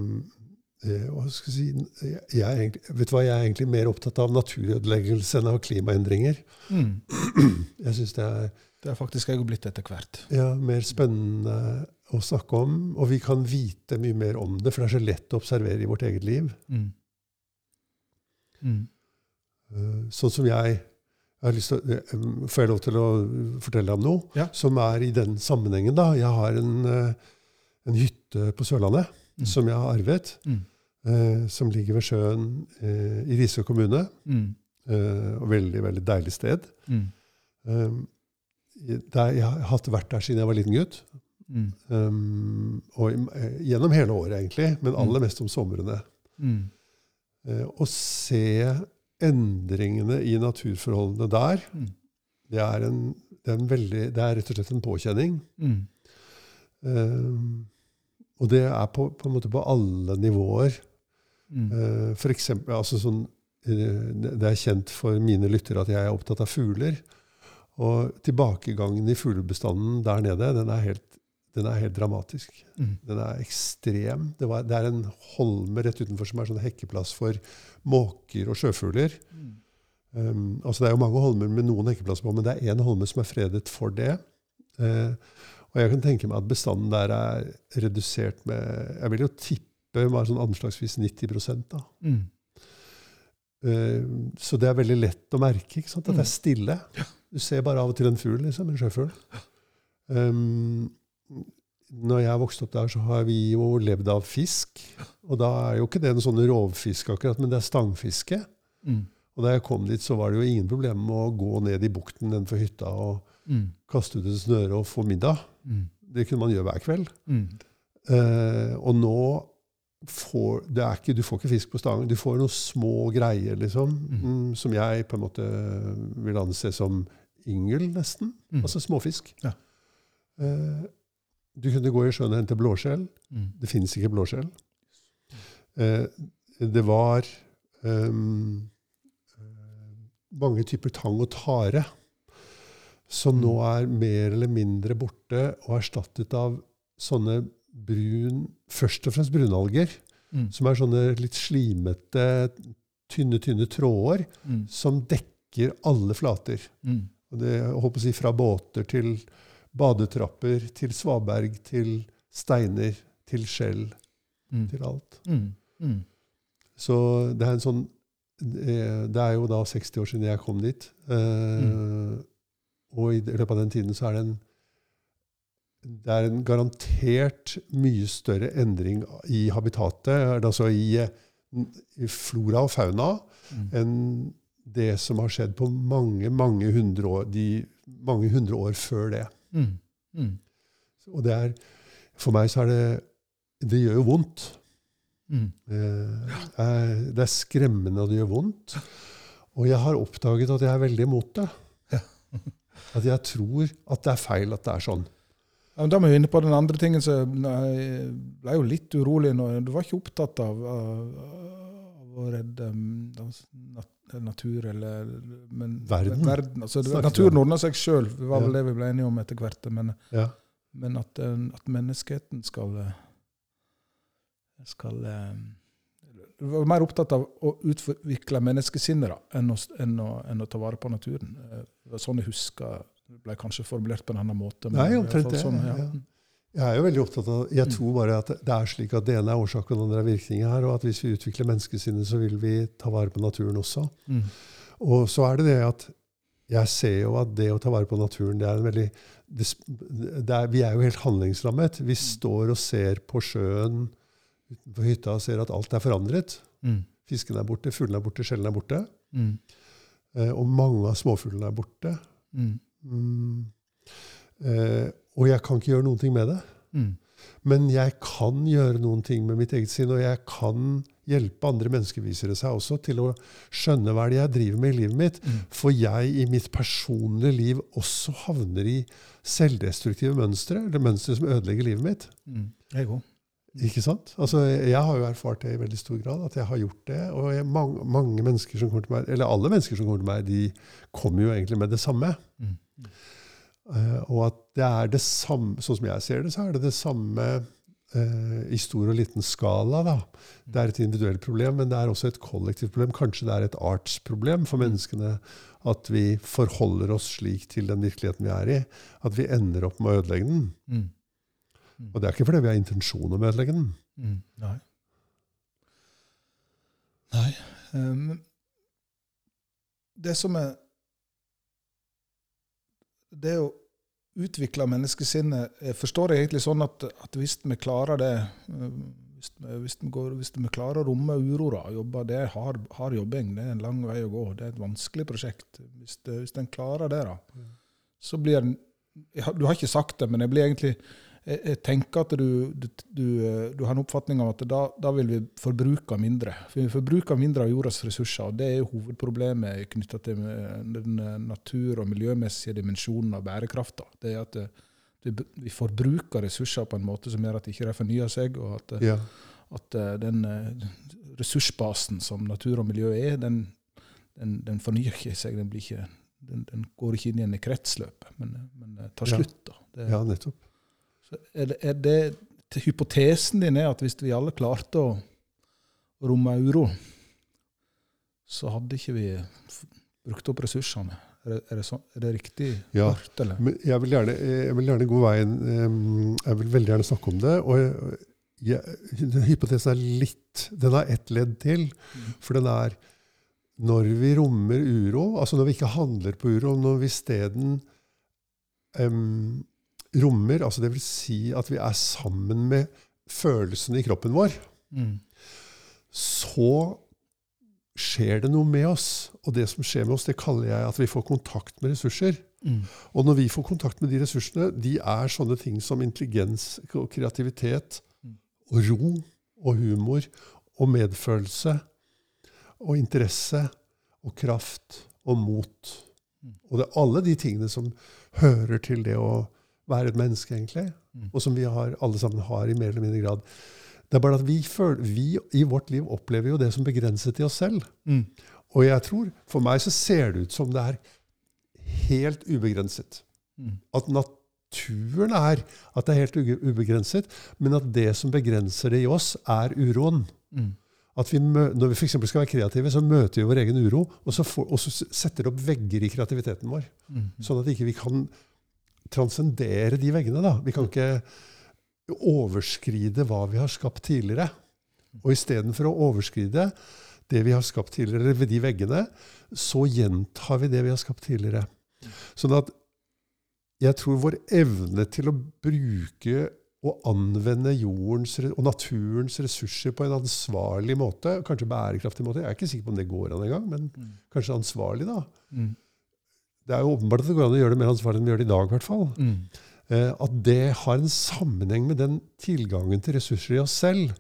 hva skal jeg si jeg, er egentlig, Vet du hva, jeg er egentlig mer opptatt av naturødeleggelse enn av klimaendringer. mm. Jeg syns det er Det er faktisk jeg blitt etter hvert. ja, mer spennende å snakke om, og vi kan vite mye mer om det, for det er så lett å observere i vårt eget liv. Mm. Mm. Eh, Sånn som jeg, jeg å- eh, Får jeg lov til å fortelle deg om noe Ja. som er i den sammenhengen? da? Jeg har en, eh, en hytte på Sørlandet Mm. som jeg har arvet, Mm. Eh, som ligger ved sjøen eh, i Risør kommune. Mm. Eh, og veldig, veldig deilig sted. Mm. Um, der, jeg har vært der siden jeg var liten gutt. Mm. Um, og eh, gjennom hele året, egentlig, men aller Mm. mest om somrene. Mm. Uh, å se endringene i naturforholdene der, Mm. det er, en, det, er veldig, det er rett og slett en påkjenning. Mm. Um, og det er på, på på alle nivåer. Mm. Eh, for eksempel, altså sånn, eh, det er kjent for mine lyttere at jeg er opptatt av fugler. Og tilbakegangen i fuglebestanden der nede, den er helt, den er helt dramatisk. Mm. Den er ekstrem. Det, var, det er en holme rett utenfor som er sånn hekkeplass for måker og sjøfugler. Mm. Um, altså Det er jo mange holmer med noen hekkeplasser på, men det er én holme som er fredet for det. Uh, og jeg kan tenke meg at bestanden der er redusert med Jeg vil jo tippe bare sånn anslagsvis 90 da. Mm. Eh, så det er veldig lett å merke ikke sant? at det er Mm. stille. Du ser bare av og til en fugl, liksom, en sjøfugl. Um, når jeg vokste opp der, så har vi jo levd av fisk. Og da er jo ikke det en sånn rovfisk, akkurat, men det er stangfiske. Mm. Og da jeg kom dit, så var det jo ingen problem med å gå ned i bukten nedenfor hytta og Mm. kaste ut et snøre og få middag. Mm. Det kunne man gjøre hver kveld. Mm. Eh, og nå får ikke, Du får ikke fisk på stangen. Du får noen små greier, liksom, Mm. mm, som jeg på en måte vil anse som yngel, nesten. Mm. Altså småfisk. Ja. Eh, du kunne gå i sjøen og hente blåskjell. Mm. Det finnes ikke blåskjell. Eh, det var um, mange typer tang og tare som nå er mer eller mindre borte og erstattet av sånne brun, først og fremst brunalger, Mm. som er sånne litt slimete, tynne, tynne tråder Mm. som dekker alle flater. Mm. Det, jeg håper å si, fra båter til badetrapper, til svaberg, til steiner, til skjell, Mm. til alt. Mm. Mm. Så det er en sånn eh, Det er jo da 60 år siden jeg kom dit. Eh, Og i løpet av den tiden så er det en det er en garantert mye større endring i habitatet, altså i, i flora og fauna, Mm. enn det som har skjedd på mange, mange hundre år, de mange hundre år før det. Mm. Mm. Og det er For meg så er det Det gjør jo vondt. Mm. Eh, er- Det er skremmende, og det gjør vondt. Og jeg har oppdaget at jeg er veldig imot det. Ja. At jeg tror at det er feil at det er sånn. Ja, da er vi inne på den andre tingen som jeg ble jo litt urolig nå. Du var ikke opptatt av, av, å redde um, natur eller men, Verden. verden altså, naturen ordna seg sjøl, det var vel det vi ble enige om etter hvert. Men, Ja. men at, eh, at menneskeheten skal skal eh, Du var mer opptatt av å utvikle menneskesinnet enn enn, enn å ta vare på naturen. Eh, Det var sånn jeg husker det ble kanskje formulert på en annen måte. men Nei, omtrent det, Sånn, ja. Jeg er jo veldig opptatt av Jeg Mm. tror bare at det er slik at det ene er årsak og det andre er virkning her, og at hvis vi utvikler menneskesinnet, så vil vi ta vare på naturen også. Mm. Og så er det det at jeg ser jo at det å ta vare på naturen, det er en veldig det, det er, Vi er jo helt handlingslammet. Vi står og ser på sjøen utenfor hytta og ser at alt er forandret. Mm. Fisken er borte, fuglene er borte, skjellene er borte. Mm. Eh, og mange av småfuglene er borte. Mm. Eh, og jeg kan ikke gjøre noen ting med det. Mm. Men jeg kan gjøre noen ting med mitt eget sinn, og jeg kan hjelpe andre mennesker, viser det seg også, til å skjønne hva det er jeg driver med i livet mitt. Mm. For jeg i mitt personlige liv også havner i selvdestruktive mønstre, eller mønstre som ødelegger livet mitt. Mm. Jeg òg. Ikke sant? Altså, jeg har jo erfart det i veldig stor grad, at jeg har gjort det. Og jeg, mange, mange mennesker som kommer til meg, eller alle mennesker som kommer til meg, de kommer jo egentlig med det samme. Mm. Uh, og at det er det samme, sånn som jeg ser det, så er det det samme uh, i stor og liten skala. da. Det er et individuelt problem, men det er også et kollektivt problem. Kanskje det er et artsproblem for menneskene at vi forholder oss slik til den virkeligheten vi er i, at vi ender opp med å ødelegge den. Mm. Og det er ikke fordi vi har intensjon om å ødelegge den. Mm. Nei. Nei. Um, det som er Det å utvikle menneskesinnet jeg forstår jeg egentlig sånn at, at hvis vi klarer det um, hvis vi, hvis, vi går, hvis vi klarer å romme uroa og jobbe, det er hard, hard jobbing. Det er en lang vei å gå. Det er et vanskelig prosjekt. Hvis, det, hvis en klarer det, da, så blir den Du har ikke sagt det, men jeg blir egentlig jeg, jeg tenker at du, du, du, du har en oppfatning av at da, da vil vi forbruke mindre. For vi forbruker mindre av jordas ressurser, og det er hovedproblemet knytta til eh, den eh, natur- og miljømessige dimensjonen av bærekrafta. Det er at eh, vi, forbruker ressurser på en måte som gjør at de ikke fornyer seg, og at, eh, Ja. at eh, den eh, ressursbasen som natur og miljø er, den, den, den fornyer ikke seg. Den, blir ikke, den, går ikke inn igjen i kretsløpet, men, men eh, tar Ja. slutt. da. Det, ja, nettopp. Er det, er Hypotesen din er at hvis vi alle klarte å romme uro, så hadde ikke vi brukt opp ressursene. Er det, er det, så, er det riktig Ja. hørt, eller? Men jeg vil gjerne, jeg vil gjerne gå veien Jeg vil veldig gjerne snakke om det. Og jeg, jeg, hypotesen er litt Den har ett ledd til. For den er når vi rommer uro, altså når vi ikke handler på uro, når vi isteden um, rommer altså Det vil si at vi er sammen med følelsene i kroppen vår, Mm. så skjer det noe med oss. Og det som skjer med oss, det kaller jeg at vi får kontakt med ressurser. Mm. Og når vi får kontakt med de ressursene, de er sånne ting som intelligens og kreativitet Mm. og ro og humor og medfølelse og interesse og kraft og mot. Mm. Og det er alle de tingene som hører til det å være et menneske, egentlig. Mm. Og som vi har, alle sammen har i mer eller mindre grad. Det er bare at vi, føler, vi i vårt liv opplever jo det som begrenset i oss selv. Mm. Og jeg tror, for meg så ser det ut som det er helt ubegrenset. Mm. At naturen er at det er helt ubegrenset, men at det som begrenser det i oss, er uroen. Mm. At vi når vi f.eks. skal være kreative, så møter vi vår egen uro, og så, får, og så setter det opp vegger i kreativiteten vår. Mm. Sånn at ikke vi kan transcendere de veggene. da. Vi kan ikke overskride hva vi har skapt tidligere. Og istedenfor å overskride det vi har skapt tidligere, ved de veggene, så gjentar vi det vi har skapt tidligere. Sånn at jeg tror vår evne til å bruke og anvende jordens og naturens ressurser på en ansvarlig måte, kanskje bærekraftig måte Jeg er ikke sikker på om det går an engang, men Mm. kanskje ansvarlig, da. Mm. Det er jo åpenbart at det går an å gjøre det mer ansvarlig enn vi gjør det i dag. i hvert fall. Mm. Eh, at det har en sammenheng med den tilgangen til ressurser i oss selv,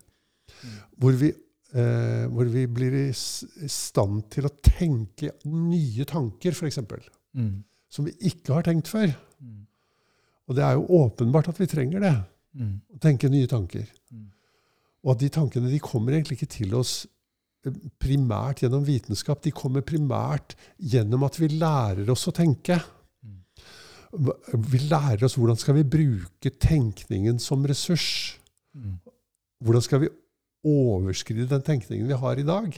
hvor vi, eh, hvor vi blir i stand til å tenke nye tanker, f.eks., Mm. som vi ikke har tenkt før. Mm. Og det er jo åpenbart at vi trenger det, Mm. å tenke nye tanker. Mm. Og at de tankene de kommer egentlig ikke til oss primært gjennom vitenskap. De kommer primært gjennom at vi lærer oss å tenke. Vi lærer oss hvordan skal vi bruke tenkningen som ressurs. Hvordan skal vi overskride den tenkningen vi har i dag?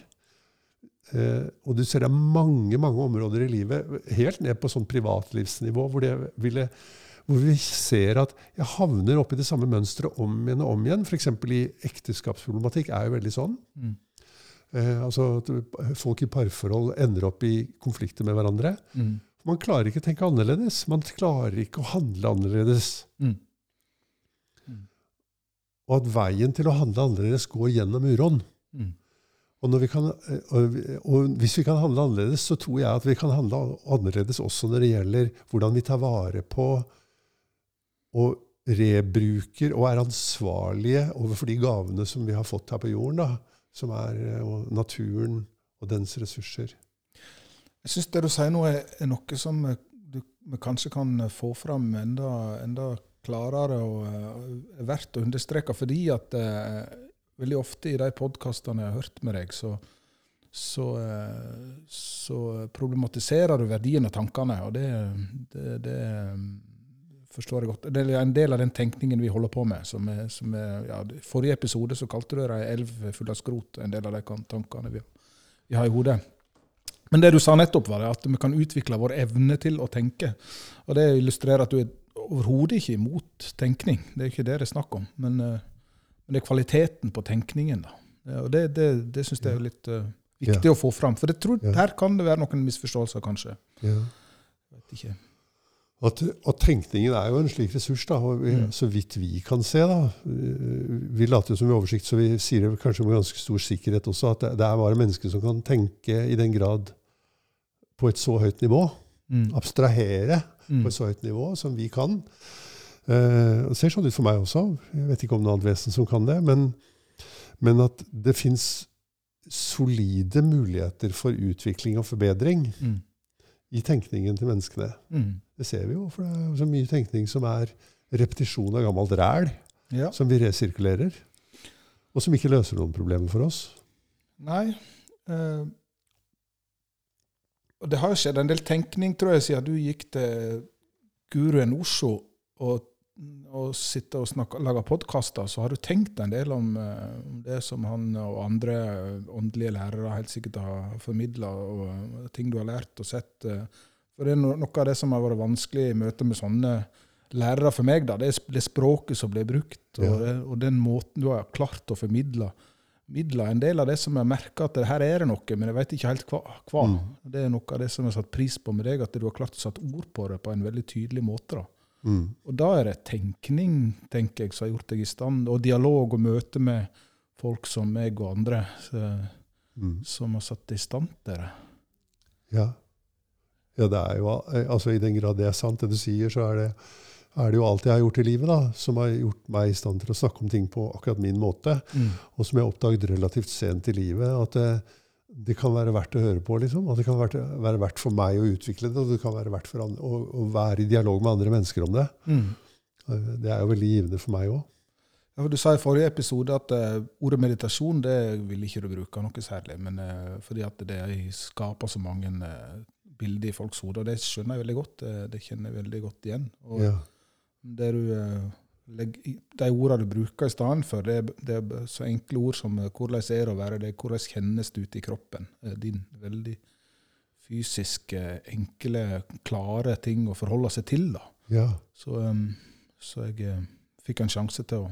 Eh, og du ser det er mange mange områder i livet, helt ned på sånn privatlivsnivå, hvor, ville, hvor vi ser at jeg havner oppi det samme mønsteret om igjen og om igjen. F.eks. i ekteskapsproblematikk er jo veldig sånn. Mm. Eh, altså at Folk i parforhold ender opp i konflikter med hverandre. Mm. Man klarer ikke å tenke annerledes. Man klarer ikke å handle annerledes. Mm. Og at veien til å handle annerledes går gjennom uroen. Mm. Og, når vi kan, eh, og, og hvis vi kan handle annerledes, så tror jeg at vi kan handle annerledes også når det gjelder hvordan vi tar vare på og rebruker og er ansvarlige overfor de gavene som vi har fått her på jorden, da, som er eh, naturen og dens ressurser. Jeg syns det du sier nå, er, noe som eh, du, vi kanskje kan eh, få fram enda, enda klarere og er verdt å understreke. Fordi at eh, veldig ofte i de podkastene jeg har hørt med deg, så, så, så problematiserer du verdien av tankene. Og det, det, det forstår jeg godt. Det er en del av den tenkningen vi holder på med. Som er, som er, ja, forrige episode så kalte du det ei elv full av skrot, en del av de tankene vi, vi har i hodet. Men det du sa nettopp, var det at vi kan utvikle vår evne til å tenke. Og det illustrerer at du er overhodet ikke imot tenkning. Det er ikke det det er snakk om. Men, eh, men det er kvaliteten på tenkningen. da. Ja, Og det, det, det syns jeg er litt uh, viktig å få fram. For jeg tror Ja. her kan det være noen misforståelser, kanskje. Ja. Jeg vet ikke. At, og tenkningen er jo en slik ressurs, da, og vi, Mm. så vidt vi kan se. da, Vi later jo som vi har oversikt, så vi sier det kanskje med ganske stor sikkerhet også, at det, det er bare mennesker som kan tenke i den grad på et så høyt nivå. Mm. Abstrahere Mm. på et så høyt nivå som vi kan. Eh, det ser sånn ut for meg også. Jeg vet ikke om noe annet vesen som kan det. Men, men at det fins solide muligheter for utvikling og forbedring Mm. I tenkningen til menneskene. Mm. Det ser vi jo, for det er så mye tenkning som er repetisjon av gammelt ræl, Ja. som vi resirkulerer, og som ikke løser noen problemer for oss. Nei. eh, og det har jo skjedd en del tenkning, tror jeg, siden du gikk til guruen Osho og, og sitte og snakke, lage podkaster. Så har du tenkt en del om, eh, om det som han og andre åndelige lærere helt sikkert har formidla, og ting du har lært og sett. eh. For det er no, noe av det som har vært vanskelig i møte med sånne lærere for meg, da, det er det språket som blir brukt, og, Ja. det, og den måten du har klart å formidle midler. En del av det som jeg merker at det her er det noe, men jeg vet ikke helt hva. hva. Mm. Det er noe av det som jeg har satt pris på med deg, at du har klart å sette ord på det på en veldig tydelig måte. da. Mm. Og da er det tenkning, tenker jeg, som har gjort deg i stand, og dialog og møte med folk som meg og andre, så, Mm. som har satt deg i stand til det. Ja. ja, det er jo altså I den grad det er sant, det du sier, så er det, er det jo alt jeg har gjort i livet da, som har gjort meg i stand til å snakke om ting på akkurat min måte, og som jeg oppdaget relativt sent i livet. At det, det kan være verdt å høre på. liksom, At det kan være, verdt for meg å utvikle det, og det kan være verdt for andre, å, å være i dialog med andre mennesker om det. Mm. Det er jo veldig givende for meg òg. Ja, Du sa i forrige episode at uh, ordet meditasjon det vil ikke du bruke noe særlig. Men uh, fordi at det skaper så mange uh, bilder i folks hoder, Og det skjønner jeg veldig godt. det kjenner jeg veldig godt igjen. Og Ja. det du, de ordene du bruker i stedet for, det, er- det er så enkle ord som 'hvordan er det å være', det 'hvordan kjennes det ut i kroppen'. Din veldig fysiske, enkle, klare ting å forholde seg til. da. ja. Så, um, så jeg eh, fikk en sjanse til å,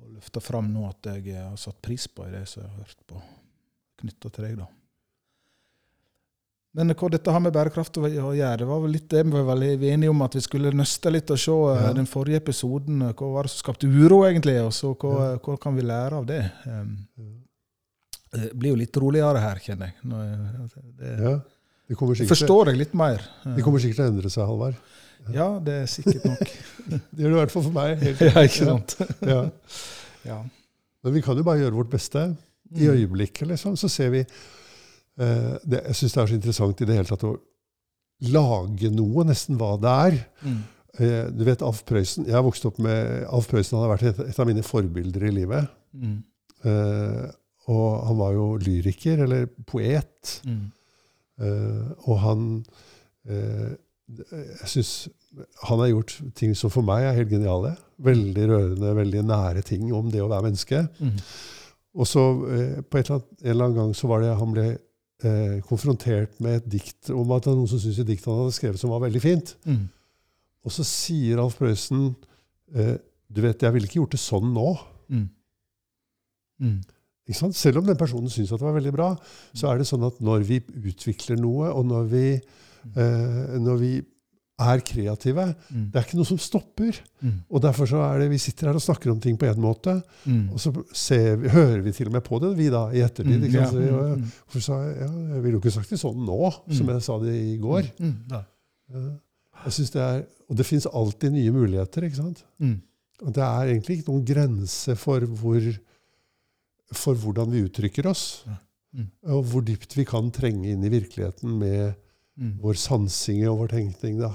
å løfte fram nå at jeg eh, har satt pris på i det som jeg har hørt på knytta til deg. da. Men hva dette har med bærekraft å gjøre, det var vel litt det vi var enige om at vi skulle nøste litt og se eh, Ja. den forrige episoden. eh, Hva var det som skapte uro, egentlig, og så hva, hva kan vi lære av det? Um, det blir jo litt roligere her, kjenner jeg. Nå, eh, det, ja. Det kommer sikkert, forstår jeg litt mer. det kommer sikkert til å endre seg, Halvard. Ja, det er sikkert nok. Det gjør det i hvert fall for meg. Helt, ja, ikke sant? Ja. Ja. Men vi kan jo bare gjøre vårt beste. I Mm. øyeblikket, liksom, så ser vi det, Jeg syns det er så interessant i det hele tatt å lage noe, nesten hva det er. Mm. Eh, du vet Alf Prøysen. Jeg har vokst opp med Alf Prøysen. Han har vært et, et av mine forbilder i livet. Mm. Eh, og han var jo lyriker, eller poet. Mm. Eh, og han eh, Jeg syns han har gjort ting som for meg er helt geniale. Veldig rørende, veldig nære ting om det å være menneske. Mm. Og så eh, på et eller annet, en eller annen gang så var det han ble eh, konfrontert med et dikt om at det var noen som syntes et dikt han hadde skrevet som var veldig fint. Mm. Og så sier Alf Prøysen eh, Du vet, jeg ville ikke gjort det sånn nå. Mm. Mm. Selv om den personen syns at det var veldig bra, så er det sånn at når vi utvikler noe, og når vi, eh, når vi er kreative Mm. Det er ikke noe som stopper. Mm. Og derfor så er det, Vi sitter her og snakker om ting på én måte, Mm. og så ser vi, hører vi til og med på det, vi da, i ettertid. Mm, ja. Så, mm, mm. Jeg ja, jeg ville jo ikke sagt det sånn nå, som jeg sa det i går. Jeg synes det er, Og det fins alltid nye muligheter. ikke sant? Mm. Og det er egentlig ikke noen grense for, hvor, for hvordan vi uttrykker oss. Og hvor dypt vi kan trenge inn i virkeligheten med vår sansing og vår tenkning. da.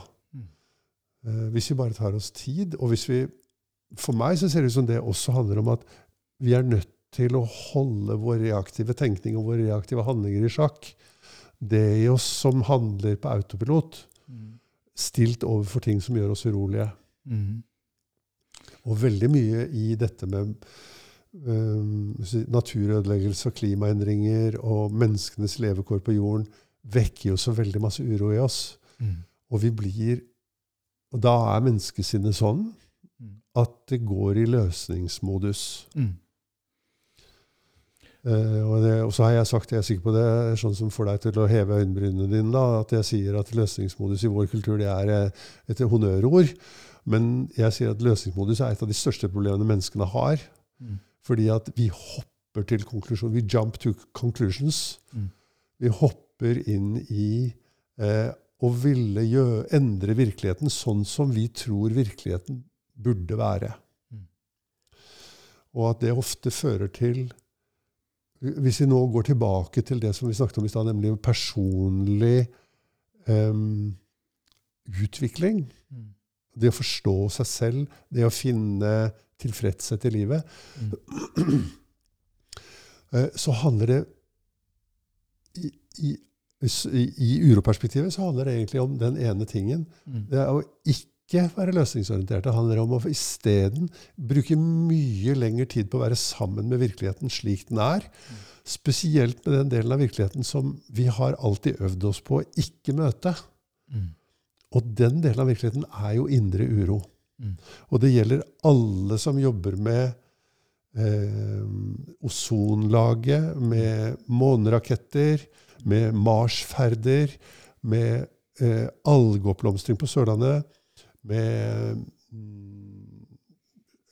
Eh, hvis vi bare tar oss tid, og hvis vi For meg så ser det ut som det også handler om at vi er nødt til å holde vår reaktive tenkning og våre reaktive handlinger i sjakk. Det i oss som handler på autopilot, Mm. stilt overfor ting som gjør oss urolige. Mm. Og veldig mye i dette med um, naturødeleggelse og klimaendringer og menneskenes levekår på jorden vekker jo så veldig masse uro i oss. Mm. Og vi blir Og da er menneskesinnet sånn Mm. at det går i løsningsmodus. Mm. Eh, og, det, og så har jeg sagt, jeg er sikker på det, sånn som får deg til å heve øyenbrynene dine, da, at jeg sier at løsningsmodus i vår kultur det er eh, et honnørord. Men jeg sier at løsningsmodus er et av de største problemene menneskene har. Mm. Fordi at vi hopper til konklusjon. Vi jump to conclusions. Mm. Vi hopper inn i eh, å ville gjø- endre virkeligheten sånn som vi tror virkeligheten burde være. Mm. Og at det ofte fører til Hvis vi nå går tilbake til det som vi snakket om i stad, nemlig personlig um, utvikling, Mm. det å forstå seg selv, det å finne tilfredshet i livet, Mm. eh, så handler det i, i, i, uroperspektivet så handler det egentlig om den ene tingen. Mm. Det er å ikke være løsningsorientert. Det handler om å isteden bruke mye lengre tid på å være sammen med virkeligheten slik den er. Spesielt med den delen av virkeligheten som vi har alltid øvd oss på å ikke møte. Mm. Og den delen av virkeligheten er jo indre uro. Mm. Og det gjelder alle som jobber med eh, ozonlaget, med måneraketter, med Mars-ferder, med eh, algeoppblomstring på Sørlandet, med mm,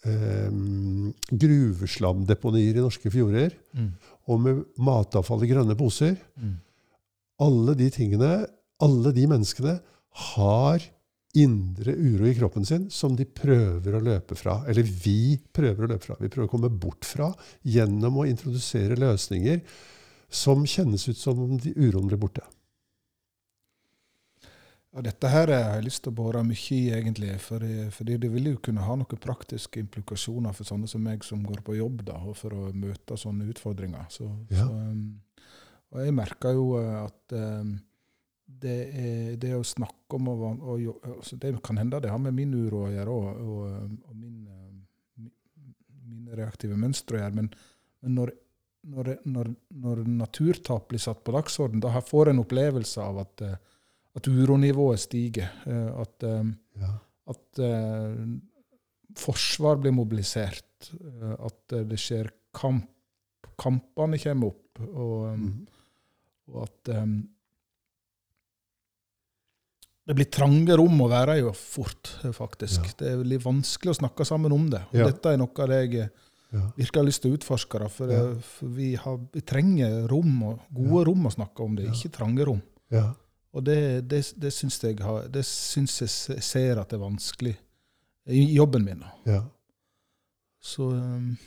eh, gruveslamdeponier i norske fjorder, Mm. og med matavfall i grønne poser. Mm. Alle de tingene, alle de menneskene, har indre uro i kroppen sin som de prøver å løpe fra. Eller vi prøver å løpe fra. Vi prøver å komme bort fra gjennom å introdusere løsninger som kjennes ut som om de uroen blir borte. Ja, dette her har jeg lyst til å bore mye i, egentlig. Fordi, fordi det vil jo kunne ha noen praktiske implikasjoner for sånne som meg som går på jobb, da, og for å møte sånne utfordringer. Så, Ja. så, um, og jeg merker jo eh, at um, det, er, det å snakke om og, og, altså Det kan hende det har med min uro å gjøre, og, og, og min, um, mine reaktive mønstre å gjøre. Men, men når, når, når, når naturtap blir satt på dagsorden, da har- får en opplevelse av at, eh, at uronivået stiger. eh, At, eh, Ja. at uh, forsvar blir mobilisert. At det skjer kamp. Kampene kommer opp. Og, Mm. og at um, det blir trange rom å være i fort, faktisk. Ja. Det er veldig vanskelig å snakke sammen om det. Og Ja. Dette er noe av det jeg Ja. virkelig har lyst til å utforske. det. For, Ja. eh, for vi, har, vi trenger rom, og gode rom å snakke om det, Ja. ikke trange rom. Ja. Og det, det, det syns jeg, har- det syns jeg ser at det er vanskelig i jobben min. Ja. Så um,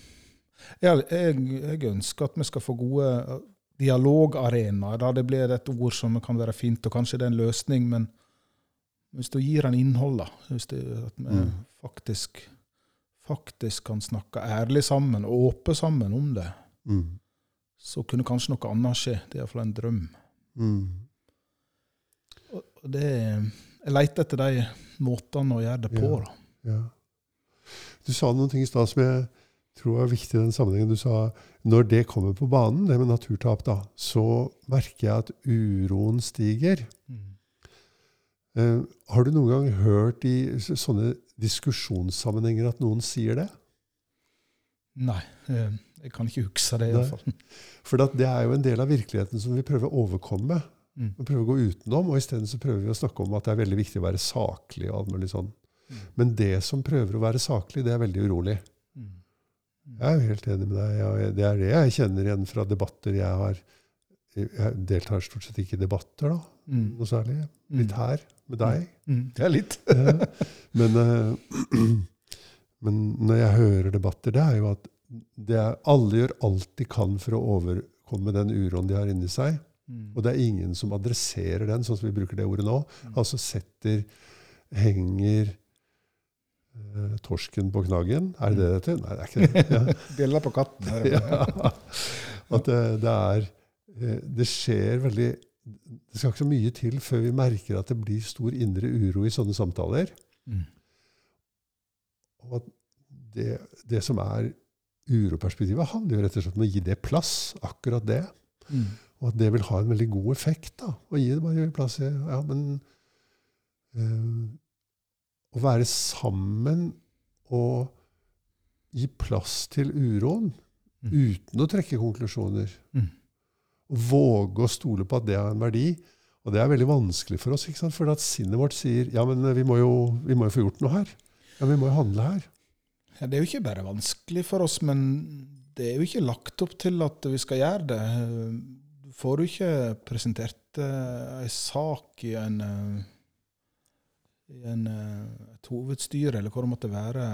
jeg, jeg, jeg ønsker at vi skal få gode uh, dialogarenaer. Det blir et ord som kan være fint, og kanskje det er en løsning, men hvis du gir den innhold, da, hvis det, at vi Mm. faktisk, faktisk kan snakke ærlig sammen og åpne sammen om det, Mm. så kunne kanskje noe annet skje. Det er iallfall en drøm. Mm. Og det, jeg leter etter de måtene å gjøre det på. Ja. Ja. Du sa noen ting i stad som jeg tror er viktig i den sammenhengen. Du sa når det kommer på banen, det med naturtap, da, så merker jeg at uroen stiger. Eh, har du noen gang hørt i sånne diskusjonssammenhenger at noen sier det? Nei, eh, jeg kan ikke huske det Nei. iallfall. For det er jo en del av virkeligheten som vi prøver å overkomme. Mm. Vi prøver å gå utenom, og isteden så prøver vi å snakke om at det er veldig viktig å være saklig. og alt mulig sånn. Mm. Men det som prøver å være saklig, det er veldig urolig. Mm. Jeg er jo helt enig med deg. Det er det jeg kjenner igjen fra debatter jeg har Jeg deltar stort sett ikke i debatter, da, Mm. noe særlig. Litt her med deg. Mm. Det er litt. Men, eh, men når jeg hører debatter, det er jo at det er, alle gjør alt de kan for å overkomme den uroen de har inni seg. Mm. Og det er ingen som adresserer den, sånn som vi bruker det ordet nå. Mm. Altså setter, henger eh, torsken på knaggen. Er det det det heter? Nei, det er ikke det. Ja. Bjella på katten. her. ja. At det, det er eh, Det skjer veldig Det skal ikke så mye til før vi merker at det blir stor indre uro i sånne samtaler. Mm. Og at det, det som er uroperspektivet, handler jo rett og slett om å gi det plass. Akkurat det. Mm. Og at det vil ha en veldig god effekt. da, Å gi det bare plass. Ja, men øh, Å være sammen og gi plass til uroen Mm. uten å trekke konklusjoner. Mm. Våge å stole på at det har en verdi. Og det er veldig vanskelig for oss, ikke sant? for at sinnet vårt sier ja, men vi må, jo, vi må jo få gjort noe her. Ja, Vi må jo handle her. Ja, det er jo ikke bare vanskelig for oss, men det er jo ikke lagt opp til at vi skal gjøre det. Du får jo ikke presentert uh, sak i en, uh, i en uh, et hovedstyre, eller hvor det måtte være,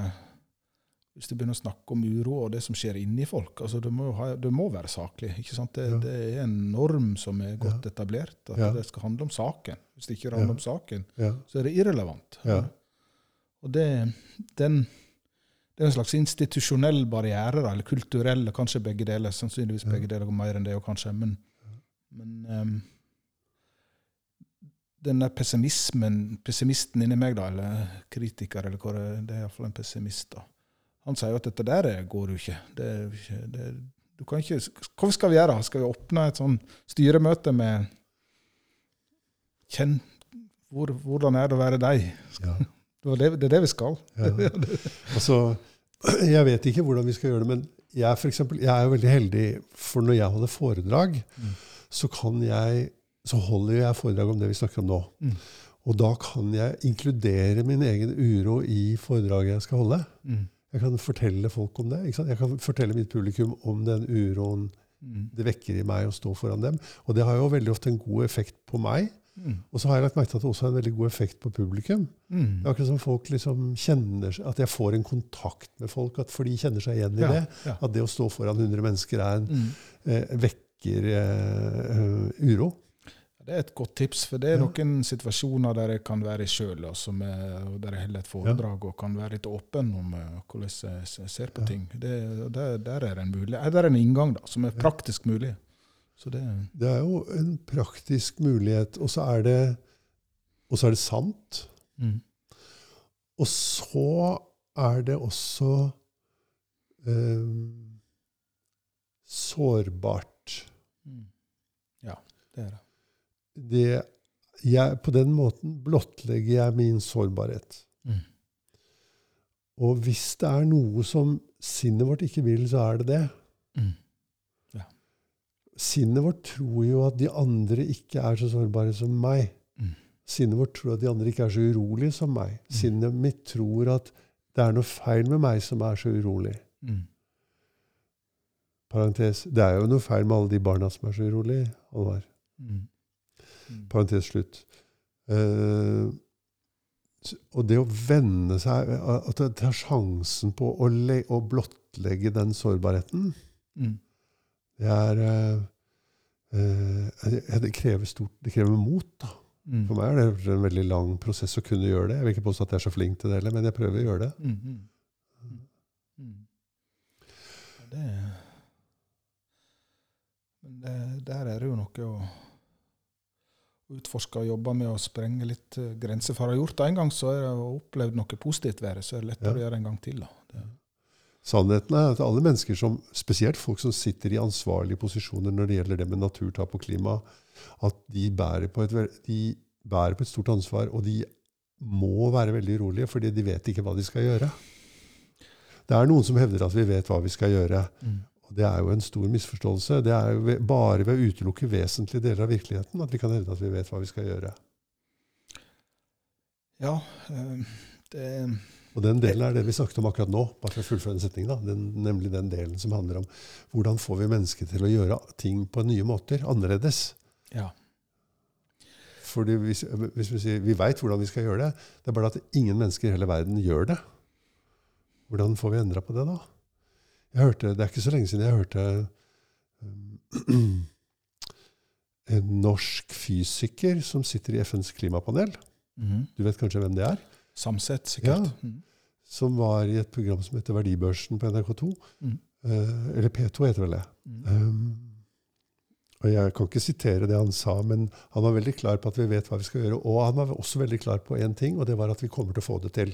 hvis du begynner å snakke om uro og det som skjer inni folk. Altså, det, må ha, det må være saklig. ikke sant? Det, Ja. det er en norm som er godt etablert, at Ja. det skal handle om saken. Hvis det ikke handler om saken, så er det irrelevant. Ja. Og det, den, det er en slags institusjonell barriere, eller kulturell, kanskje begge deler. Sannsynligvis begge deler, går mer enn det, og kanskje. Men, men um, den der pessimismen, pessimisten inni meg, da, eller kritiker, eller hva det er, det er iallfall en pessimist, da. Han sier jo at dette der går jo ikke. Det, det, du kan ikke Hva skal vi gjøre? Skal vi åpne et sånn styremøte med Kjenn hvor, Hvordan er det å være deg? Ja. Det, er det vi skal. Ja. Altså, jeg vet ikke hvordan vi skal gjøre det, men jeg, for eksempel, jeg er jo veldig heldig, for når jeg holder foredrag, Mm. så, kan jeg, så holder jeg foredrag om det vi snakker om nå. Mm. Og da kan jeg inkludere min egen uro i foredraget jeg skal holde. Mm. Jeg kan fortelle folk om det. Jeg kan fortelle mitt publikum om den uroen Mm. det vekker i meg å stå foran dem. Og det har jo veldig ofte en god effekt på meg. Mm. Og så har jeg lagt merke til at det også har en veldig god effekt på publikum. Mm. Det er akkurat som folk liksom kjenner At jeg får en kontakt med folk, at for de kjenner seg igjen i Ja, det. ja. At det å stå foran 100 mennesker er en, Mm. eh, vekker eh, eh, uro. Det er et godt tips, for det er Ja. noen situasjoner der jeg kan være sjøl, og der jeg holder et foredrag og kan være litt åpen om eh, hvordan jeg ser på Ja. ting. Det, der, der er en mulig, eh, der er en inngang da, som er praktisk mulig. Så det, Det er jo en praktisk mulighet, og så er det, er det sant. mm, Og så er det også eh, sårbart. mm. Ja, det er det. Det, jeg, på den måten blottlegger jeg min sårbarhet. Mm. Og hvis det er noe som sinnet vårt ikke vil, så er det det. Mm. Sinnet vårt tror jo at de andre ikke er så sårbare som meg. Mm. Sinnet vårt tror at de andre ikke er så urolige som meg. Sinnet mitt tror at det er noe feil med meg som er så urolig. Mm. Parentes. Det er jo noe feil med alle de barna som er så urolige. Alvar. Mm. Mm. Parentes slutt. Eh, og det å venne seg At det tar sjansen på å, le, å blottlegge den sårbarheten, Mm. det er eh, eh, Det krever stort Det krever mot, da. Mm. For meg er det en veldig lang prosess å kunne gjøre det. Jeg vil ikke påstå at jeg er så flink til det heller, men jeg prøver å gjøre det. Mm, mm. Mm. Mm. Ja, Det det, der er det jo noe å utforske og jobbe med å sprenge litt eh, grenser. For har jeg gjort det en gang, så har jeg opplevd noe positivt ved det, så er det lettere Ja. å gjøre det en gang til. Det, Sannheten er at alle mennesker, som, spesielt folk som sitter i ansvarlige posisjoner når det gjelder det med naturtap og klima, at de bærer på et, de bærer på et stort ansvar, og de må være veldig urolige, fordi de vet ikke hva de skal gjøre. Det er noen som hevder at vi vet hva vi skal gjøre. mm. Det er jo en stor misforståelse. Det er jo bare ved å utelukke vesentlige deler av virkeligheten at vi kan hevde at vi vet hva vi skal gjøre. Ja, eh, det Og den delen er det vi snakket om akkurat nå, bare for å fullføre den setningen. den, Nemlig den delen som handler om hvordan får vi mennesker til å gjøre ting på nye måter, annerledes. Ja. Fordi hvis, hvis vi sier vi veit hvordan vi skal gjøre det, det er bare at ingen mennesker i hele verden gjør det. Hvordan får vi endra på det, da? Jeg hørte, Det er ikke så lenge siden jeg hørte um, en norsk fysiker som sitter i FNs klimapanel. Mhm. Du vet kanskje hvem det er? Samsett, sikkert. Ja. Mm. Som var i et program som heter Verdibørsen på NRK2. Mm. Eh, eller P2 heter vel det. Mm. Um, og Jeg kan ikke sitere det han sa, men han var veldig klar på at vi vet hva vi skal gjøre. Og han var også veldig klar på én ting, og det var at vi kommer til å få det til.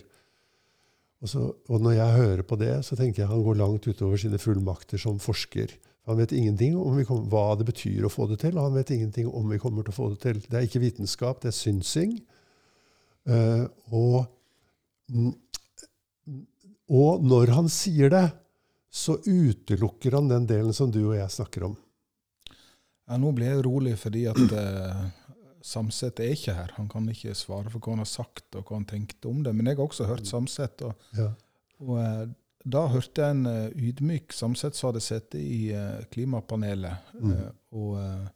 Og, så, og når jeg hører på det, så tenker jeg han går langt utover sine fullmakter som forsker. Han vet ingenting om kommer, hva det betyr å få det til, og han vet ingenting om vi kommer til å få det til. Det er ikke vitenskap, det er synsing. Uh, og, og når han sier det, så utelukker han den delen som du og jeg snakker om. Ja, nå blir jeg rolig fordi at uh, Samset er ikke her. Han kan ikke svare for hva han har sagt og hva han tenkte om det. Men jeg har også hørt Samset. Og, Ja. og og, da hørte jeg en eh, ydmyk Samset som hadde sittet i uh, klimapanelet Mm. uh, og uh,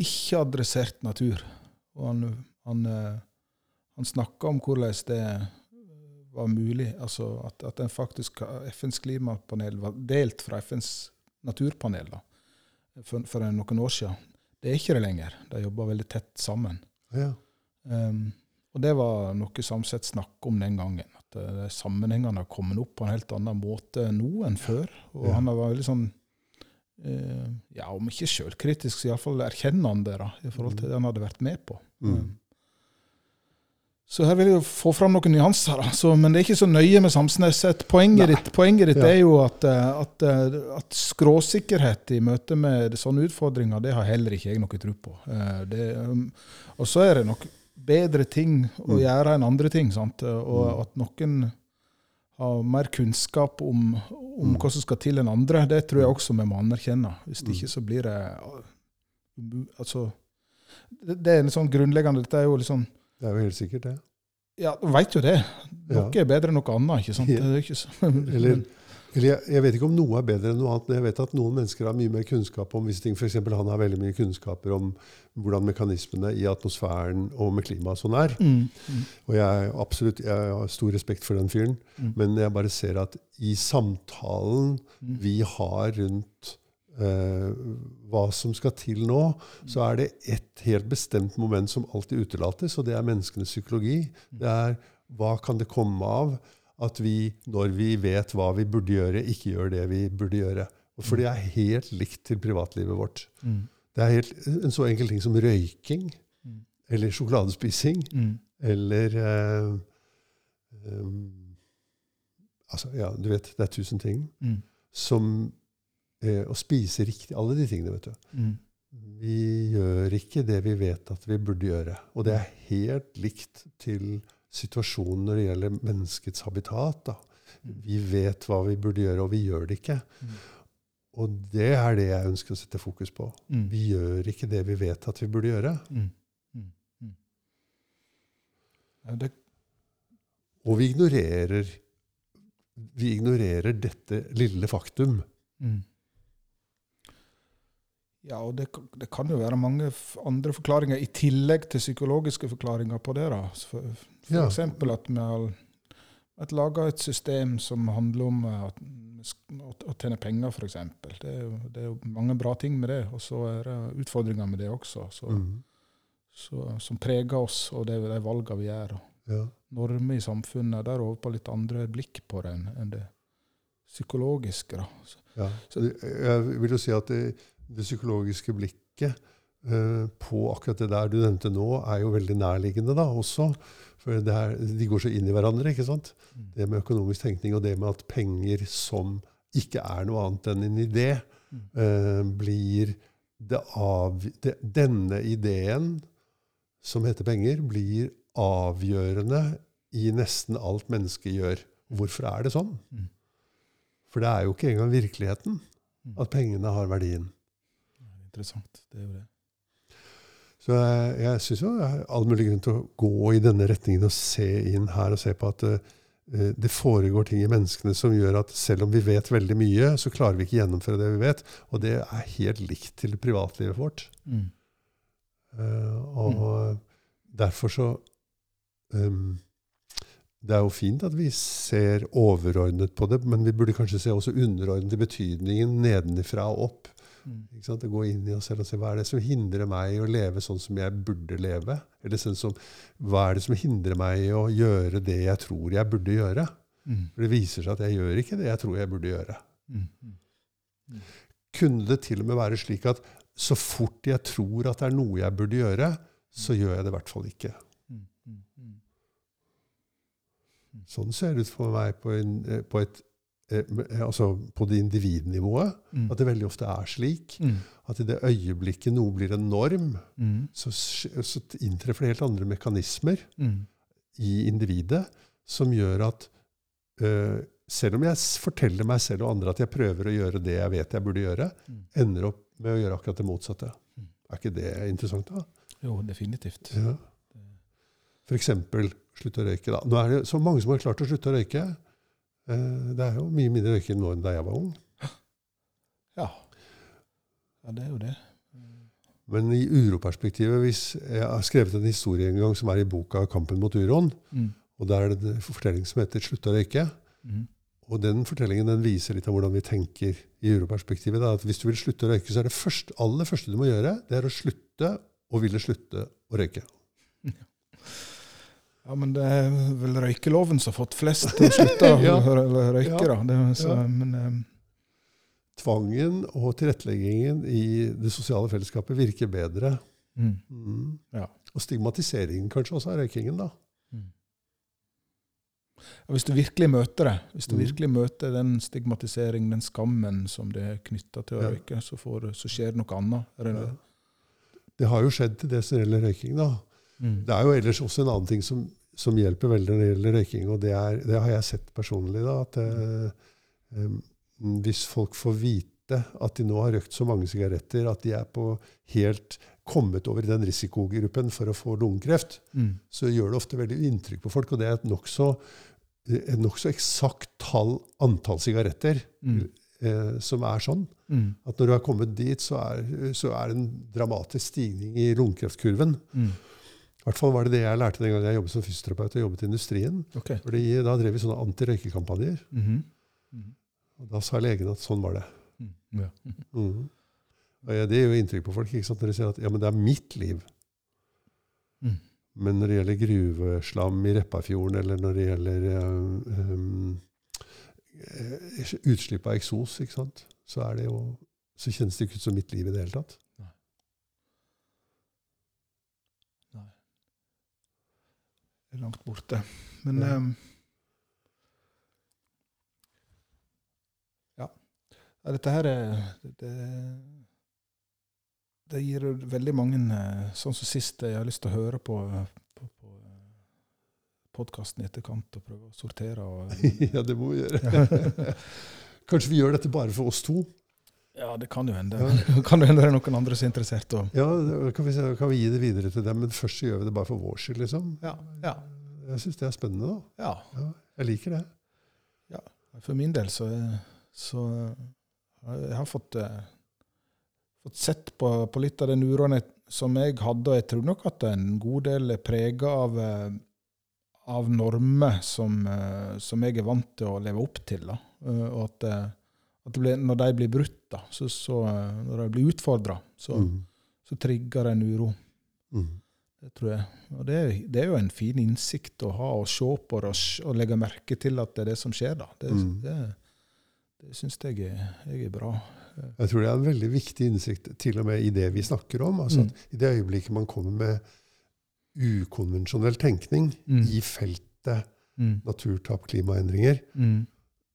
ikke adressert natur. Og han, han, han snakka om hvordan det var mulig, altså at, at faktisk, FNs klimapanel var delt fra FNs naturpanel da, for, for noen år siden. Det er ikke det lenger. De jobber veldig tett sammen. Ja. Um, og det var noe Samset snakk om den gangen. At uh, sammenhengene har kommet opp på en helt annen måte nå enn før. Og Ja. han var veldig sånn uh, Ja, om ikke sjølkritisk, så iallfall erkjennende da, i forhold til det han hadde vært med på. Mm. Så her vil jeg jo få fram noen nyanser, altså, men det er ikke så nøye med Samsnes. Poenget Nei. ditt, poenget ditt Ja. er jo at, eh, at, eh, at skråsikkerhet i møte med sånne utfordringer, det har heller ikke jeg noe tro på. Eh, Det, um, og så er det nok bedre ting å Mm. gjøre enn andre ting. Sant? Og Mm. at noen har mer kunnskap om, om Mm. hva som skal til enn andre, det tror jeg også vi må anerkjenne. Hvis det ikke så blir det Altså det, det er en sånn grunnleggende Dette er jo litt liksom Det er jo helt sikkert det. Ja, du veit jo det. Noe Ja. er bedre enn noe annet. ikke sant? Ja. Det ikke så, Eller, eller jeg, jeg vet ikke om noe er bedre enn noe annet, men jeg vet at noen mennesker har mye mer kunnskap om visse ting. F.eks. han har veldig mye kunnskaper om hvordan mekanismene i atmosfæren og med klimaet sånn er. mm, mm, Og jeg, absolutt, jeg har stor respekt for den fyren, Mm. men jeg bare ser at i samtalen mm, vi har rundt eh, hva som skal til nå, så er det ett helt bestemt moment som alltid utelates, og det er menneskenes psykologi. Det er hva kan det komme av at vi, når vi vet hva vi burde gjøre, ikke gjør det vi burde gjøre. For det er helt likt til privatlivet vårt. Mm. Det er helt, en så enkel ting som røyking, Mm. eller sjokoladespising, Mm. eller eh, um, Altså, ja, du vet, det er tusen ting Mm. som eh, Å spise riktig Alle de tingene, vet du. Mm. Vi gjør ikke det vi vet at vi burde gjøre. Og det er helt likt til situasjonen når det gjelder menneskets habitat. Da. Vi vet hva vi burde gjøre, og vi gjør det ikke. Mm. Og det er det jeg ønsker å sette fokus på. Mm. Vi gjør ikke det vi vet at vi burde gjøre. Mm. Mm. Mm. Ja, det, Og vi ignorerer, vi ignorerer dette lille faktum. mm. Ja, og det, det kan jo være mange andre forklaringer i tillegg til psykologiske forklaringer på det. da. For, Ja. at vi har at laga et system som handler om eh, at, å, tjene penger, f.eks. Det, er jo- det er jo mange bra ting med det, og så er det utfordringer med det også, så, Mm. så, som preger oss og det, de valgene vi gjør. og Ja. Normer i samfunnet der over på litt andre blikk på det enn enn det psykologiske. da. Så, Ja. Så jeg vil jo si at det, det psykologiske blikket eh, på akkurat det der du nevnte nå, er jo veldig nærliggende da også. For det er, de går så inn i hverandre. ikke sant? Mm. Det med økonomisk tenkning og det med at penger som ikke er noe annet enn en idé, eh, blir det av, det, Denne ideen, som heter penger, blir avgjørende i nesten alt mennesket gjør. Hvorfor er det sånn? Mm. For det er jo ikke engang virkeligheten at pengene har verdien. Interessant. Det gjorde jeg. det. Så jeg, jeg syns jo det er all mulig grunn til å gå i denne retningen og se inn her og se på at uh, det foregår ting i menneskene som gjør at selv om vi vet veldig mye, så klarer vi ikke gjennomføre det vi vet. Og det er helt likt til privatlivet vårt. Mm. Uh, og derfor så um, Det er jo fint at vi ser overordnet på det, men vi burde kanskje se også underordnet i betydningen nedenifra og opp. Mm. Å gå inn i oss selv og se hva er det som hindrer meg i å leve sånn som jeg burde leve? Eller sånn som, hva er det som hindrer meg i å gjøre det jeg tror jeg burde gjøre? Mm. For det viser seg at jeg gjør ikke det jeg tror jeg burde gjøre. Mm. Mm. Kunne det til og med være slik at så fort jeg tror at det er noe jeg burde gjøre, så gjør jeg det i hvert fall ikke. Mm. Mm. Sånn ser det ut for meg på, en, eh, på, et, altså på det individnivået. Mm. At det veldig ofte er slik Mm. at i det øyeblikket noe blir en norm, Mm. så, så inntreffer det helt andre mekanismer Mm. i individet som gjør at eh, selv om jeg forteller meg selv og andre at jeg prøver å gjøre det jeg vet jeg burde gjøre, Mm. ender opp med å gjøre akkurat det motsatte. Mm. Er ikke det interessant, da? Jo, definitivt. Ja. Eksempel slutte å røyke. Da. Nå er det så mange som har klart å slutte å røyke. Eh, Det er jo mye mindre røyking nå enn da jeg var ung. Ja. ja, det er jo det. Men i uroperspektivet, hvis jeg har skrevet en historie en gang som er i boka 'Kampen mot uroen', Mm. og der er det en fortelling som heter 'Slutt å røyke'. Mm. Og den fortellingen den viser litt av hvordan vi tenker i uroperspektivet. Da, at hvis du vil slutte å røyke, så er det først, aller første du må gjøre, det er å slutte å ville slutte å røyke. Ja, men det er vel røykeloven som har fått flest til å slutte å Ja. rø- røyke, Ja. da. Det, så, Ja. Men um. Tvangen og tilretteleggingen i det sosiale fellesskapet virker bedre. mm. Mm. Ja. Og stigmatiseringen kanskje også av røykingen, da. Mm. Hvis du virkelig møter det, hvis du Mm. virkelig møter den stigmatiseringen, den skammen som det er knytta til å Ja. røyke, så, får, så skjer det noe annet. Det Ja. det? Det har jo skjedd til det som gjelder røyking, da. Mm. Det er jo ellers også en annen ting som, som hjelper veldig når det gjelder røyking, og det, er, det har jeg sett personlig. da, at eh, em, Hvis folk får vite at de nå har røykt så mange sigaretter at de er på helt kommet over i den risikogruppen for å få lungekreft, Mm. så gjør det ofte veldig inntrykk på folk. Og det er et nokså nok eksakt tall, antall sigaretter Mm. eh, som er sånn. Mm. At når du har kommet dit, så er, så er det en dramatisk stigning i lungekreftkurven. Mm. Hvert fall var det det jeg lærte den gangen jeg jobbet som fysioterapeut og jobbet i industrien. Okay. Fordi Da drev vi sånne antirøykekampanjer. Mhm. Mhm. Og Da sa legen at sånn var det. Mm. Ja. -hmm. Og ja, det gjør jo inntrykk på folk når de sier at ja, men det er mitt liv. Mm. Men når det gjelder gruveslam i Repparfjorden, eller når det gjelder um, utslipp av eksos, ikke sant? Så, er det jo, så kjennes det ikke ut som mitt liv i det hele tatt. Nei. Det er langt borte. Men Ja. ehm, Ja. Dette her er det, det gir veldig mange eh, Sånn som sist, jeg har lyst til å høre på, på, på podkasten i etterkant og prøve å sortere. Og, ja, det må vi gjøre. Kanskje vi gjør dette bare for oss to? Ja, det kan jo hende. Ja. kan jo hende det er noen andre som er interessert. Og, Ja, da kan vi, kan vi gi det videre til dem, men først så gjør vi det bare for vår skyld, liksom? ja, ja, Jeg syns det er spennende, da. ja. Ja, jeg liker det. Ja, For min del så, så har jeg har fått, eh, fått sett på, på litt av den uroen jeg, som jeg hadde, og jeg tror nok at en god del er prega av, eh, av normer som, eh, som jeg er vant til å leve opp til. Da. Eh, Og at, eh, blir, når de blir brutt, da, så, så, eh, når de blir utfordra, så, Mm. så trigger det en uro. Mm. Det tror jeg. Og det, er- det er jo en fin innsikt å ha, og se på det og, og legge merke til at det er det som skjer. da. Det, Mm. det, det syns jeg, jeg er bra. Jeg tror det er en veldig viktig innsikt, til og med i det vi snakker om. Altså Mm. I det øyeblikket man kommer med ukonvensjonell tenkning Mm. i feltet Mm. naturtap, klimaendringer, Mm.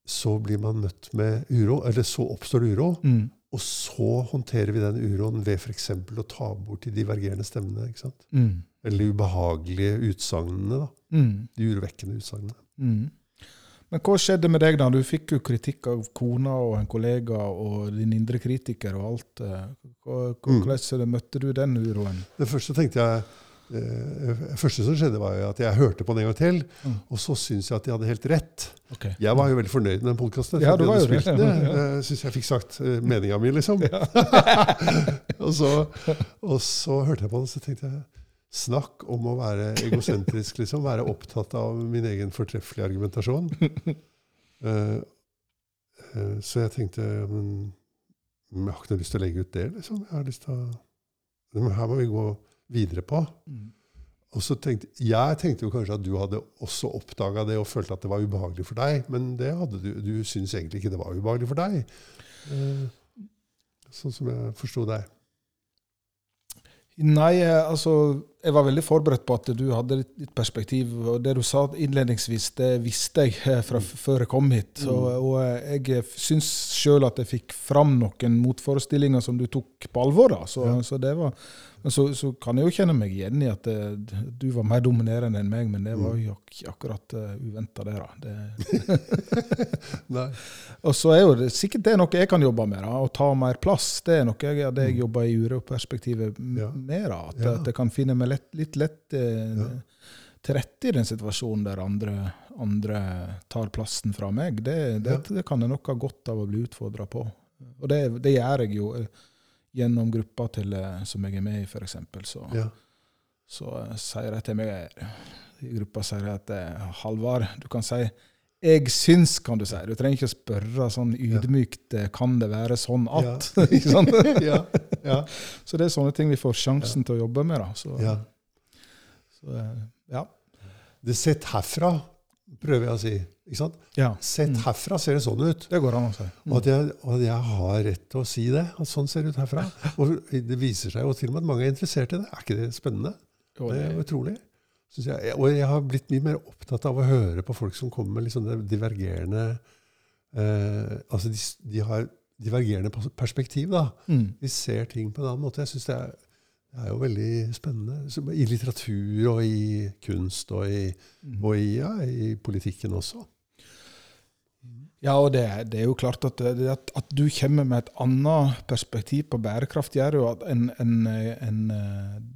Så blir man møtt med uro, eller så oppstår det uro. Mm. Og så håndterer vi den uroen ved f.eks. å ta bort de divergerende stemmene. ikke sant? Mm. Eller de ubehagelige utsagnene. da. Mm. De urovekkende utsagnene. Mm. Men hva skjedde med deg da? Du fikk jo kritikk av kona og en kollega og din indre kritiker og alt. eh. Mm. Hvordan møtte du den uroen? Det første tenkte jeg det første som skjedde, var at jeg hørte på den en gang til. Mm. Og så syntes jeg at de hadde helt rett. Okay. Jeg var jo veldig fornøyd med den podkasten. Ja, det. det. Ja. Jeg syns jeg fikk sagt uh, meninga mi, liksom. og, så, og så hørte jeg på den, så tenkte jeg Snakk om å være egosentrisk, liksom. Være opptatt av min egen fortreffelige argumentasjon. uh, uh, så jeg tenkte men, Jeg har ikke noe lyst til å legge ut det, liksom. Jeg har lyst til å Men her må vi gå videre på. Mm. Og så tenkte, Jeg tenkte jo kanskje at du hadde også oppdaga det og følte at det var ubehagelig for deg, men det hadde du, du syntes egentlig ikke det var ubehagelig for deg. Eh, sånn som jeg forsto deg. Nei, eh, altså Jeg var veldig forberedt på at du hadde ditt, perspektiv. Og det du sa innledningsvis, det visste jeg eh, fra før jeg kom hit. Mm. og eh, jeg syns sjøl at jeg fikk fram noen motforestillinger som du tok på alvor. da. Så, Ja. så det var men så, så kan jeg jo kjenne meg igjen i at det, du var mer dominerende enn meg, men det var Mm. jo ak akkurat uh, uventa, det. da. Det, og så er jo det sikkert det er noe jeg kan jobbe med. da, Å ta mer plass. Det er noe jeg, det jeg Mm. jobber i uroperspektivet med. Av. At, Ja. at jeg kan finne meg lett, litt lett eh, Ja. til rette i den situasjonen der andre, andre tar plassen fra meg. Det, det, Ja. det kan jeg nok ha godt av å bli utfordra på. Og det, det gjør jeg jo eh, gjennom gruppa til, eh, som jeg er med i, f.eks. Så, Ja. så eh, sier de til meg i gruppa sier at Halvard, du kan si 'jeg syns', kan du si. Du trenger ikke å spørre sånn ydmykt eh, 'kan det være sånn at'? ja. Ja. Så det er sånne ting vi får sjansen til å jobbe med. da. Så, ja. så eh, ja. Det sett herfra, prøver jeg å si. Ikke sant? ja. Sett Mm. herfra ser det sånn ut. Det går an å si. Og at, jeg, og jeg har rett til å si det. At sånn ser det ut herfra. Og det viser seg jo til og med at mange er interessert i det. Er ikke det spennende? Det er utrolig. Jeg. Og jeg har blitt mye mer opptatt av å høre på folk som kommer med litt sånne divergerende eh, Altså de, de har divergerende perspektiv, da. mm. De ser ting på en annen måte. Jeg synes det det er jo veldig spennende. I litteratur og i kunst og i, Mm. og i, ja, i politikken også. Ja, og det, det er jo klart at, at, at du kommer med et annet perspektiv på bærekraft, gjør jo at enn en, en,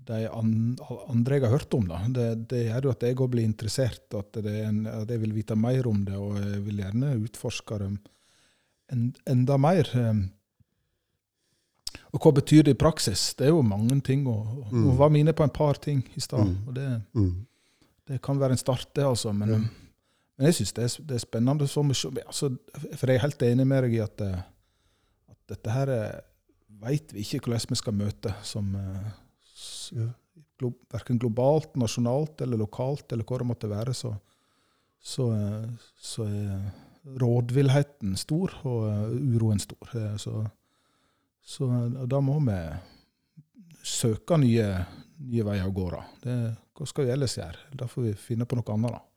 de andre jeg har hørt om. da. Det, det gjør jo at jeg òg blir interessert, at, det en, at jeg vil vite mer om det, og jeg vil gjerne utforske det en, enda mer. Og hva betyr det i praksis? Det er jo mange ting. og Mm. Hun var mine på en par ting i stad. Mm. og det, Mm. det kan være en start, det, altså. Men, Ja. Men jeg syns det, det er spennende. Altså, for jeg er helt enig med deg i at, eh, at dette her veit vi ikke hvordan vi skal møte som eh, verken globalt, nasjonalt eller lokalt, eller hva det måtte være, så, så, eh, så er rådvillheten stor, og eh, uroen stor. Eh, Så, så eh, da må vi søke nye, nye veier gå. da. Det, hva skal vi ellers gjøre? Da får vi finne på noe annet. da.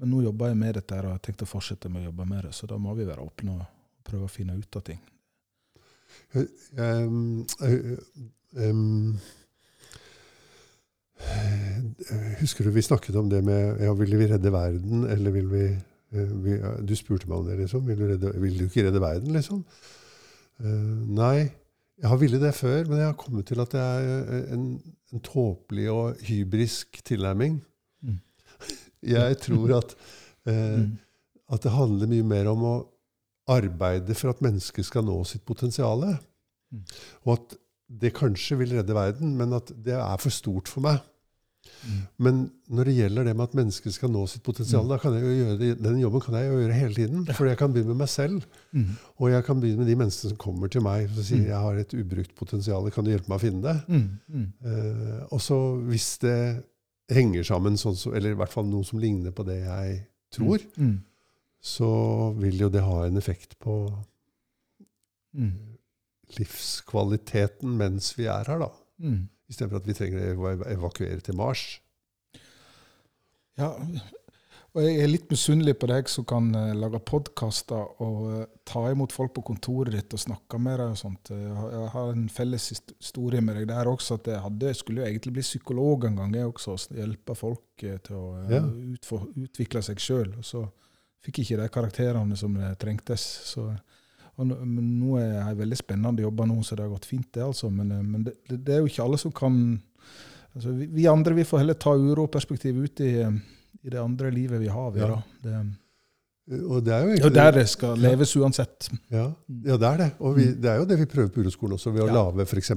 Men nå jobber jeg med dette og har tenkt å fortsette med å jobbe med det, så da må vi være åpne og prøve å finne ut av ting. Um, um, husker du vi snakket om det med ja, Vil vi redde verden, eller vil vi, eh, vi Du spurte meg om det, liksom. Vil du, redde, vil du ikke redde verden, liksom? Uh, nei. Jeg har villet det før, men jeg har kommet til at det er en, en tåpelig og hybrisk tilnærming. Jeg tror at, eh, Mm. at det handler mye mer om å arbeide for at mennesket skal nå sitt potensial. Mm. Og at det kanskje vil redde verden, men at det er for stort for meg. Mm. Men når det gjelder det med at mennesket skal nå sitt potensial, da kan jeg jo gjøre det, den jobben kan jeg jo gjøre hele tiden. For jeg kan begynne med meg selv. Og jeg kan begynne med de menneskene som kommer til meg og sier jeg har et ubrukt potensial, kan du hjelpe meg å finne det? Mm. Eh, og så hvis det henger sammen, sånn som, eller i hvert fall noe som ligner på det jeg tror, Mm. så vil jo det ha en effekt på Mm. livskvaliteten mens vi er her, da. Mm. Istedenfor at vi trenger å evakuere til Mars. Ja, og jeg er litt misunnelig på deg som kan eh, lage podkaster og eh, ta imot folk på kontoret ditt og snakke med dem og sånt. Jeg har, jeg har en felles historie med deg der også, at jeg hadde, jeg skulle jo egentlig bli psykolog en gang, jeg også. og Hjelpe folk eh, til å eh, Ja. utfor, utvikle seg sjøl. Og så fikk jeg ikke de karakterene som trengtes. Så, nå, er jeg veldig spennende jobber nå, så det har gått fint, det, altså. Men, eh, men det, det, er jo ikke alle som kan altså, vi, vi andre vi får heller ta uroperspektivet ut i eh, i det andre livet vi har. Vi, Ja. Det, Og det er jo egentlig der det skal leves uansett. Ja, ja, det er det. Og vi, det er jo det vi prøver på Uroskolen også, ved å Ja. lage f.eks.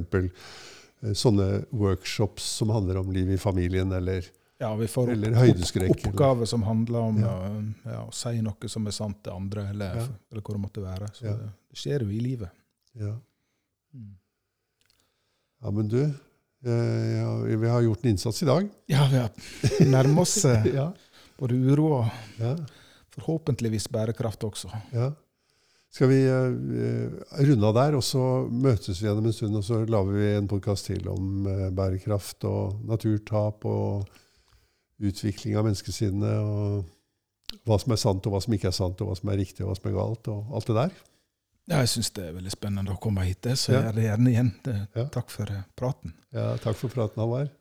sånne workshops som handler om liv i familien, eller Ja, vi får opp, oppgaver som handler om Ja. ja. Ja, å si noe som er sant til andre, eller, Ja. eller hvor det måtte være. Så Ja. det, det skjer jo i livet. ja. Mm. ja, men du, eh, ja, vi har gjort en innsats i dag. Ja, vi nærmer oss eh, Ja, både uro og ja, forhåpentligvis bærekraft også. ja. Skal vi uh, runde av der, og så møtes vi igjen om en stund, og så lager vi en podkast til om uh, bærekraft og naturtap og utvikling av menneskesinnet, og hva som er sant, og hva som ikke er sant, og hva som er riktig, og hva som er galt, og alt det der. Ja, jeg syns det er veldig spennende å komme hit, så jeg det gjerne igjen. Takk for eh, praten. Ja, takk for praten, Halvard.